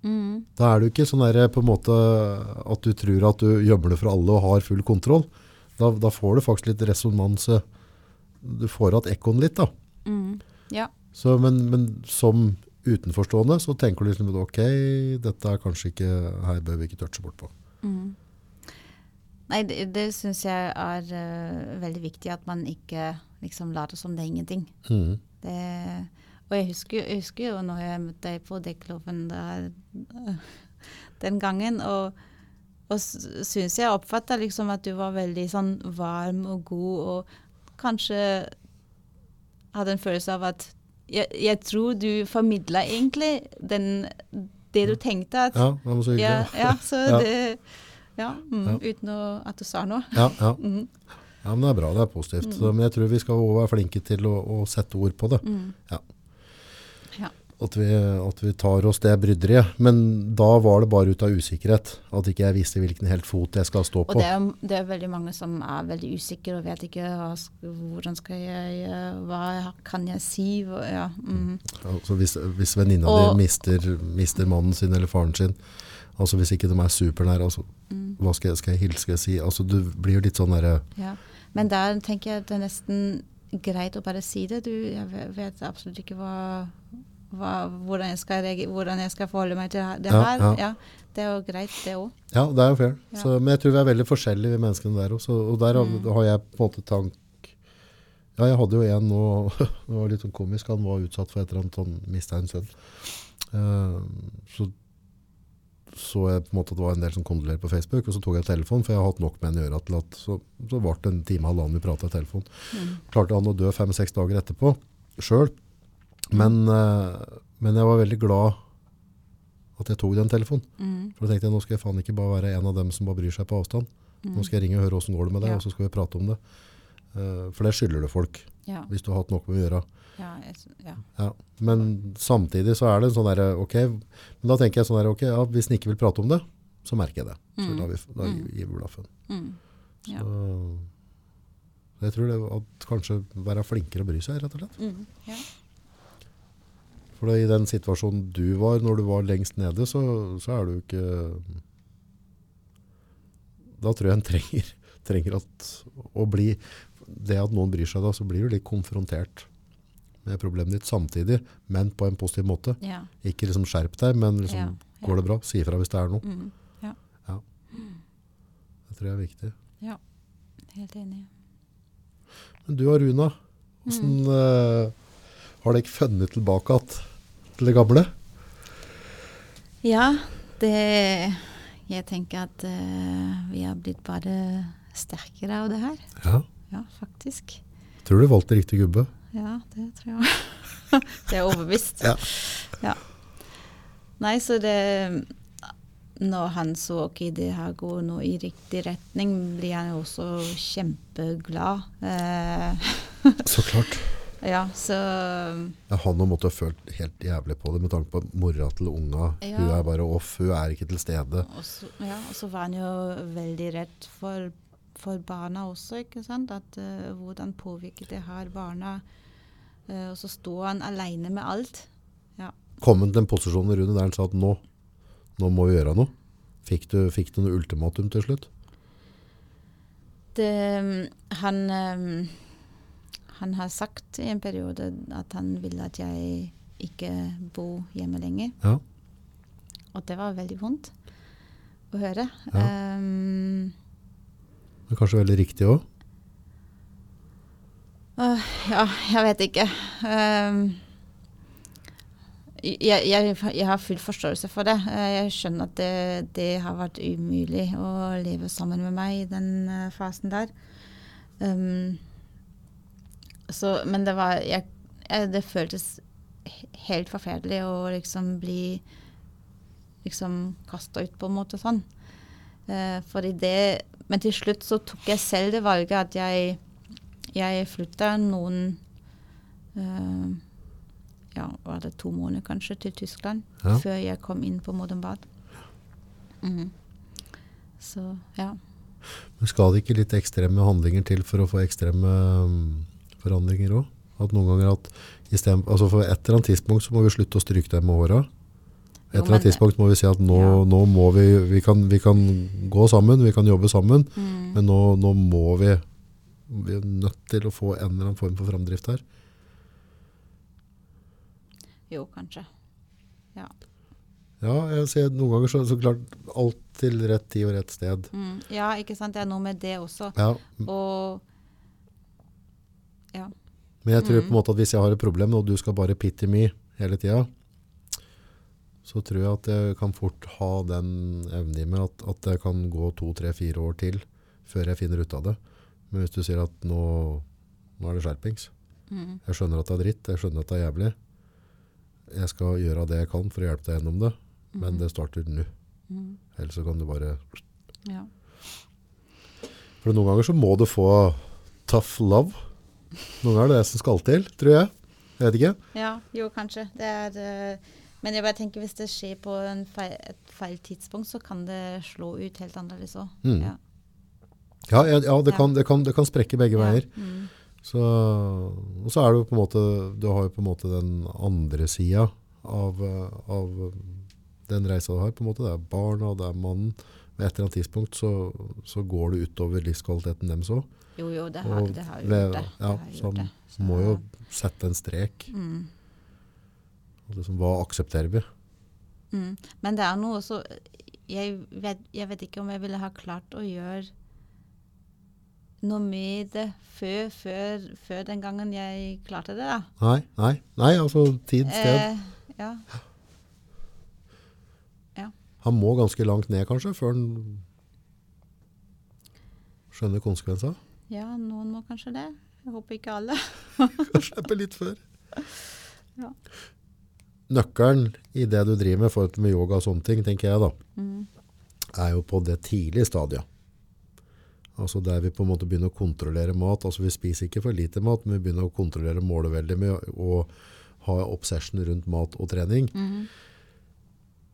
S1: mm,
S2: Da er jo ikke sånn der, på en måte at du tror at du gjemmer det for alle og har full kontroll. Da, da får du faktisk litt resonanse. Du får at ekkoen litt da.
S1: Mm. Ja.
S2: Så, men, men som utenforstående så tenker du liksom at ok, dette er kanskje ikke, her bør vi ikke touche bort på.
S1: Mm. Nei, det, det syns jeg er uh, veldig viktig, at man ikke liksom later som det er ingenting.
S2: Mm.
S1: Det, og jeg husker, jeg husker jo når jeg møtte deg på Dekkloven der, den gangen, og, og syns jeg oppfatta liksom at du var veldig sånn varm og god, og kanskje hadde en følelse av at jeg, jeg tror du formidla egentlig den, det du tenkte at
S2: Ja, det var så hyggelig.
S1: ja, så
S2: Ja.
S1: det Ja, mm, uten å, at du sa noe.
S2: Ja, ja.
S1: Mm,
S2: ja, men det er bra, det er positivt. Så, men jeg tror vi skal være flinke til å, å sette ord på det.
S1: mm.
S2: Ja. At vi, at vi tar oss det bryderiet. Men da var det bare ut av usikkerhet. At ikke jeg visste hvilken helt fot jeg skal stå
S1: Og
S2: på.
S1: det er, det er veldig mange som er veldig usikre og vet ikke hva, hvordan skal jeg eh, Hva kan jeg si? Ja, mm.
S2: Altså hvis hvis venninna di mister, mister mannen sin eller faren sin, altså hvis ikke de er supernære, altså,
S1: Mm.
S2: hva skal jeg, skal jeg hilse, skal jeg si? Altså du blir jo litt sånn derre
S1: ja. Men der tenker jeg det er nesten greit å bare si det. Du, jeg vet absolutt ikke hva, hva, hvordan, jeg skal hvordan jeg skal forholde meg til det her.
S2: ja.
S1: Ja, det er jo greit, det òg.
S2: Ja, det er jo fair.
S1: Ja.
S2: Så, men jeg tror vi er veldig forskjellige, vi menneskene der også. Og der
S1: Mm.
S2: har jeg på en måte tank Ja, jeg hadde jo en nå, det var litt sånn komisk, han var utsatt for et eller annet, han mista en sønn. Uh, så så jeg på en måte at det var en del som kondolerer på Facebook, og så tok jeg telefonen, for jeg har hatt nok med en å gjøre. til at så, så ble det en time og halvannen vi pratet i telefon. Klarte han å dø fem-seks dager etterpå, selv. Men, eh, men jeg var veldig glad at jeg tok den telefonen. For da tenkte jeg, nå skal jeg faen ikke bare være en av dem som bare bryr seg på avstand. Nå skal jeg ringe og høre hvordan går det med deg,
S1: Ja.
S2: og så skal vi prate om det. Uh, for det skylder du folk,
S1: Ja.
S2: hvis du har hatt noe med å gjøre.
S1: Ja, jeg, ja.
S2: Ja. Men samtidig så er det en sånn der, ok, men da tenker jeg sånn der, ok, ja, hvis en ikke vil prate om det, så merker jeg det. Så da, vi, da gir vi blaffen.
S1: Mm. Ja.
S2: Så jeg tror det at kanskje være flinkere å bry seg, rett og slett.
S1: Mm. ja.
S2: For i den situasjonen du var, når du var lengst nede, så, så er du ikke... Da tror jeg en trenger, trenger at, å bli, det at noen bryr seg da, så blir du litt konfrontert med problemet ditt samtidig, men på en positiv måte.
S1: ja.
S2: Ikke liksom skjerp deg, men liksom,
S1: Ja,
S2: går det bra? Si ifra hvis det er noe.
S1: Mm. ja.
S2: Det tror jeg er viktig.
S1: Ja. Helt enig.
S2: Men du og Runa, hvordan
S1: Mm.
S2: uh, har dere funnet tilbake at, til det gamle?
S1: Ja, det Jeg tenker at uh, vi har blitt bare sterkere av det her.
S2: Ja.
S1: Ja, faktisk.
S2: Tror du valgte riktig gubbe?
S1: Ja, det tror jeg. det er overbevist.
S2: Ja.
S1: Ja. Nei, så det Når han så ok, det her går nå i riktig retning, blir han jo også kjempeglad. Eh,
S2: Så klart.
S1: Ja, så
S2: Ja, han har måttet ha følt helt jævlig på det, med tanke på at mora til unga,
S1: Ja.
S2: hun er bare off, hun er ikke til stede.
S1: Og så, ja, og så var han jo veldig redd for, for barna også, ikke sant? At, uh, hvordan påvirket det her barna? Uh, og så sto han alene med alt. Ja.
S2: Kom han til den posisjonen Rune der han sa at nå, nå må vi gjøre noe? Fikk du, fikk du noe ultimatum til slutt?
S1: Det, han, eh, han har sagt i en periode at han vil at jeg ikke bor hjemme lenger.
S2: Ja.
S1: Og det var veldig vondt å høre.
S2: Ja.
S1: Um,
S2: Men kanskje veldig riktig også?
S1: Uh, ja, jeg vet ikke. Um, jeg, jeg, jeg har full forståelse for det. Eh, Jeg skjønner at det, det har vært umulig å leve sammen med meg i den eh, fasen der. Ehm, så, men det var jeg, jeg, Det føltes helt forferdelig å liksom bli liksom kasta ut på en måte sånn. Eh, fordi det Men til slutt så tok jeg selv det valget at jeg jeg flytta noen eh, Ja, var det to måneder kanskje, til Tyskland
S2: Ja.
S1: før jeg kom inn på Modern Bad. Mm. Så ja.
S2: Men skal det ikke litt ekstreme handlinger til for å få ekstreme um, forandringer òg? At noen ganger at i stedet, altså For et eller annet tidspunkt så må vi slutte å stryke dem med håra. Et eller annet tidspunkt må vi si at nå,
S1: Ja.
S2: nå må vi vi kan, vi kan gå sammen, vi kan jobbe sammen,
S1: Mm.
S2: men nå, nå må vi Vi er nødt til å få en eller annen form for framdrift her.
S1: Jo, kanskje. Ja.
S2: Ja, jeg ser noen ganger så, så klart alt til rett tid og rett sted.
S1: Mm. ja, ikke sant. Det er noe med det også.
S2: Ja,
S1: Og ja.
S2: Men jeg tror
S1: Mm.
S2: på en måte at hvis jeg har et problem, og du skal bare pitte me hele tida, så tror jeg at jeg kan fort ha den evnen i meg at, at det kan gå to, tre, fire år til før jeg finner ut av det. Men hvis du sier at nå, nå er det skjerpings.
S1: Mm.
S2: Jeg skjønner at det er dritt, jeg skjønner at det er jævlig. Jeg skal gjøre det jeg kan for å hjelpe deg gjennom det, men det starter nå.
S1: Mm.
S2: Ellers så kan du bare...
S1: ja.
S2: For noen ganger så må du få tough love. Noen ganger er det det som skal til, tror jeg. Jeg vet ikke.
S1: Ja, jo, kanskje. Det er eh, Men jeg bare tenker hvis det skjer på en feil, et feil tidspunkt, så kan det slå ut helt annerledes òg.
S2: Mm.
S1: Ja.
S2: Ja, ja, ja, det. Kan, det, kan, det kan sprekke begge veier.
S1: Mm.
S2: Så, og så er det jo på en måte, du har jo på en måte den andre sida av, eh, av den reisa du har. på en måte. Det er barna, det er mannen. Ved et eller annet tidspunkt så, så går det utover livskvaliteten deres òg.
S1: Jo, jo, det har, det har jo gjort det.
S2: ja,
S1: det
S2: så
S1: man
S2: Må jo sette en strek.
S1: Mm.
S2: Liksom, hva aksepterer vi?
S1: Mm. Men det er noe også jeg vet, jeg vet ikke om jeg ville ha klart å gjøre noe med det før, før, før den gangen jeg klarte det, da.
S2: Nei, nei, nei altså tid, sted.
S1: Eh, ja.
S2: Han må ganske langt ned kanskje, før han skjønner konsekvenser.
S1: Ja, noen må kanskje det. Jeg håper ikke alle.
S2: Slippe litt før.
S1: Ja.
S2: Nøkkelen i det du driver med forhold til med yoga og sånne ting, tenker jeg da,
S1: Mm.
S2: er jo på det tidlige stadiet. Altså der vi på en måte begynner å kontrollere mat. Altså vi spiser ikke for lite mat, men vi begynner å kontrollere målet veldig med å ha obsession rundt mat og trening.
S1: Mm.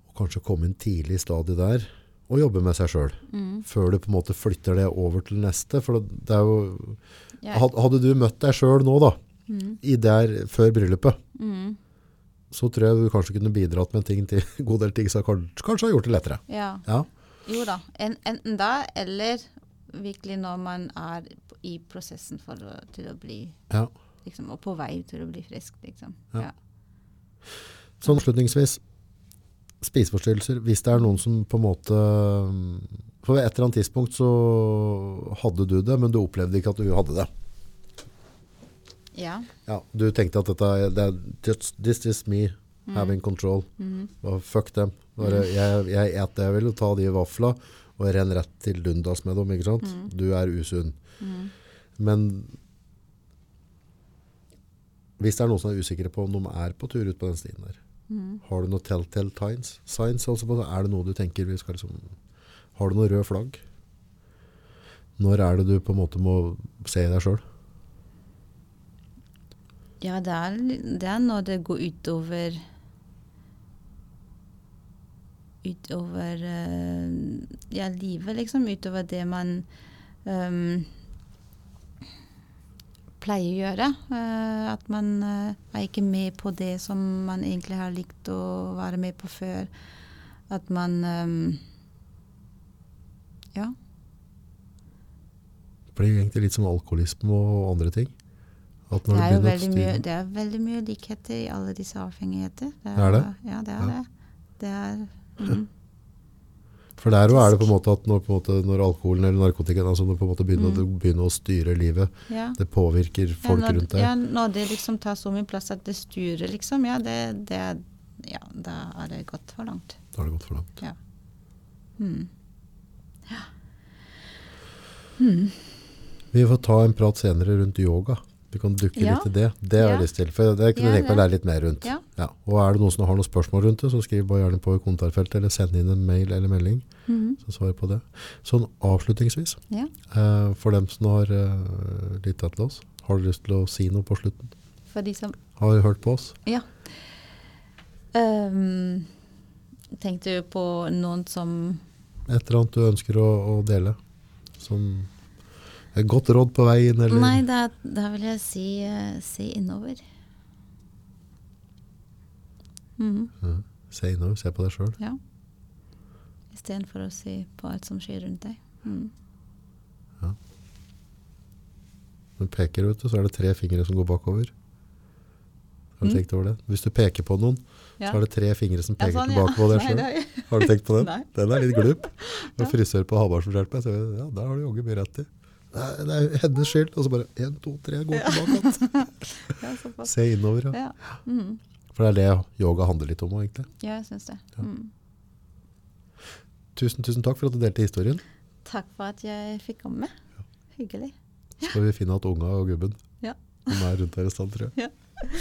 S2: Og kanskje komme inn tidlig i stadiet der og jobbe med seg sjøl.
S1: Mm.
S2: Før du på en måte flytter det over til neste. For det er jo Hadde du møtt deg sjøl nå, da,
S1: Mm.
S2: i der før bryllupet,
S1: Mm.
S2: så tror jeg du kanskje kunne bidratt med ting til en god del ting som kanskje, kanskje har gjort det lettere.
S1: ja.
S2: Ja.
S1: Jo da. En, enten da, eller virkelig når man er i prosessen for å, til å bli
S2: ja.
S1: liksom, Og på vei til å bli frisk, liksom.
S2: Ja.
S1: Ja.
S2: Sånn avslutningsvis, spiseforstyrrelser. Hvis det er noen som på en måte For ved et eller annet tidspunkt så hadde du det, men du opplevde ikke at du hadde det.
S1: ja.
S2: Ja, du tenkte at dette det just, This is me having control. Mm. Fuck dem. Bare, jeg, jeg et det jeg vil, og ta de vafla og renn rett til dundas med dem. ikke sant? Du er usunn.
S1: Mhm.
S2: Men hvis det er noen som er usikre på om de er på tur ut på den stien der, Har du noen telltale signs? signs altså? Er det noe du tenker vi skal liksom Har du noe rød flagg? Når er det du på en måte må se i deg sjøl?
S1: Ja, det er, det er når det går utover Utover eh, ja, livet, liksom. Utover det man ehm, pleier å gjøre. Eh, at man eh, er ikke med på det som man egentlig har likt å være med på før. At man ehm, Ja.
S2: Det blir egentlig litt som alkoholisme og andre ting.
S1: Det er mye, det er veldig mye likheter i alle disse avhengigheter.
S2: Er det?
S1: Ja, det er
S2: Ja.
S1: det. Det er mm.
S2: For der òg er det på en måte at når, måte, når alkoholen eller narkotikaen altså når på en måte begynner,
S1: Mm.
S2: å- begynner å styre livet,
S1: ja.
S2: det påvirker folk
S1: ja, når,
S2: rundt deg.
S1: Ja, når det liksom tar så mye plass at det styrer, liksom, ja, det, det Ja, da er det gått for langt.
S2: Da har det gått for langt.
S1: Ja. Mm. Ja. Mm.
S2: Vi får ta en prat senere rundt yoga. Vi kan dukke
S1: Ja.
S2: litt i det. Det har jeg
S1: Ja.
S2: lyst til, for det kunne jeg tenke meg å lære litt mer rundt.
S1: Ja.
S2: Og er det noen som har noen spørsmål rundt det, så skriv bare gjerne på i kommentarfeltet, eller send inn en mail eller melding,
S1: Mhm.
S2: så svarer jeg på det. Sånn avslutningsvis,
S1: ja.
S2: eh, for dem som har uh, lyttet til oss, har du lyst til å si noe på slutten?
S1: For de som
S2: Har hørt på oss?
S1: Ja. Um, tenkte du på noen som
S2: Et eller annet du ønsker å, å dele? Som godt råd på veien, eller?
S1: Nei, da, da vil jeg si uh, se innover. Mm.
S2: Ja. Se innover, se på deg sjøl.
S1: Ja. Istedenfor å se på alt som skjer rundt deg. Mm.
S2: Når du peker, vet du, så er det tre fingre som går bakover. Har du
S1: Mm.
S2: tenkt over det? Hvis du peker på noen,
S1: Ja.
S2: så er det tre fingre som
S1: Ja,
S2: peker
S1: sånn, ja.
S2: tilbake på deg sjøl. Har du tenkt på den? Den er litt glup.
S1: Ja.
S2: Når frisør på Hamar som meg, så ja, der har du jogget mye rett i. Det er hennes skyld. Og så bare én, to, tre, gå tilbake igjen. Se innover, ja.
S1: Ja. Mm.
S2: For det er det yoga handler litt om òg, egentlig.
S1: ja, jeg syns det.
S2: Ja.
S1: Mm.
S2: Tusen, tusen takk for at du delte historien.
S1: Takk for at jeg fikk komme. Hyggelig.
S2: Så skal vi finne igjen unga og gubben.
S1: Ja.
S2: Som er rundt her i stand, tror jeg.
S1: Ja.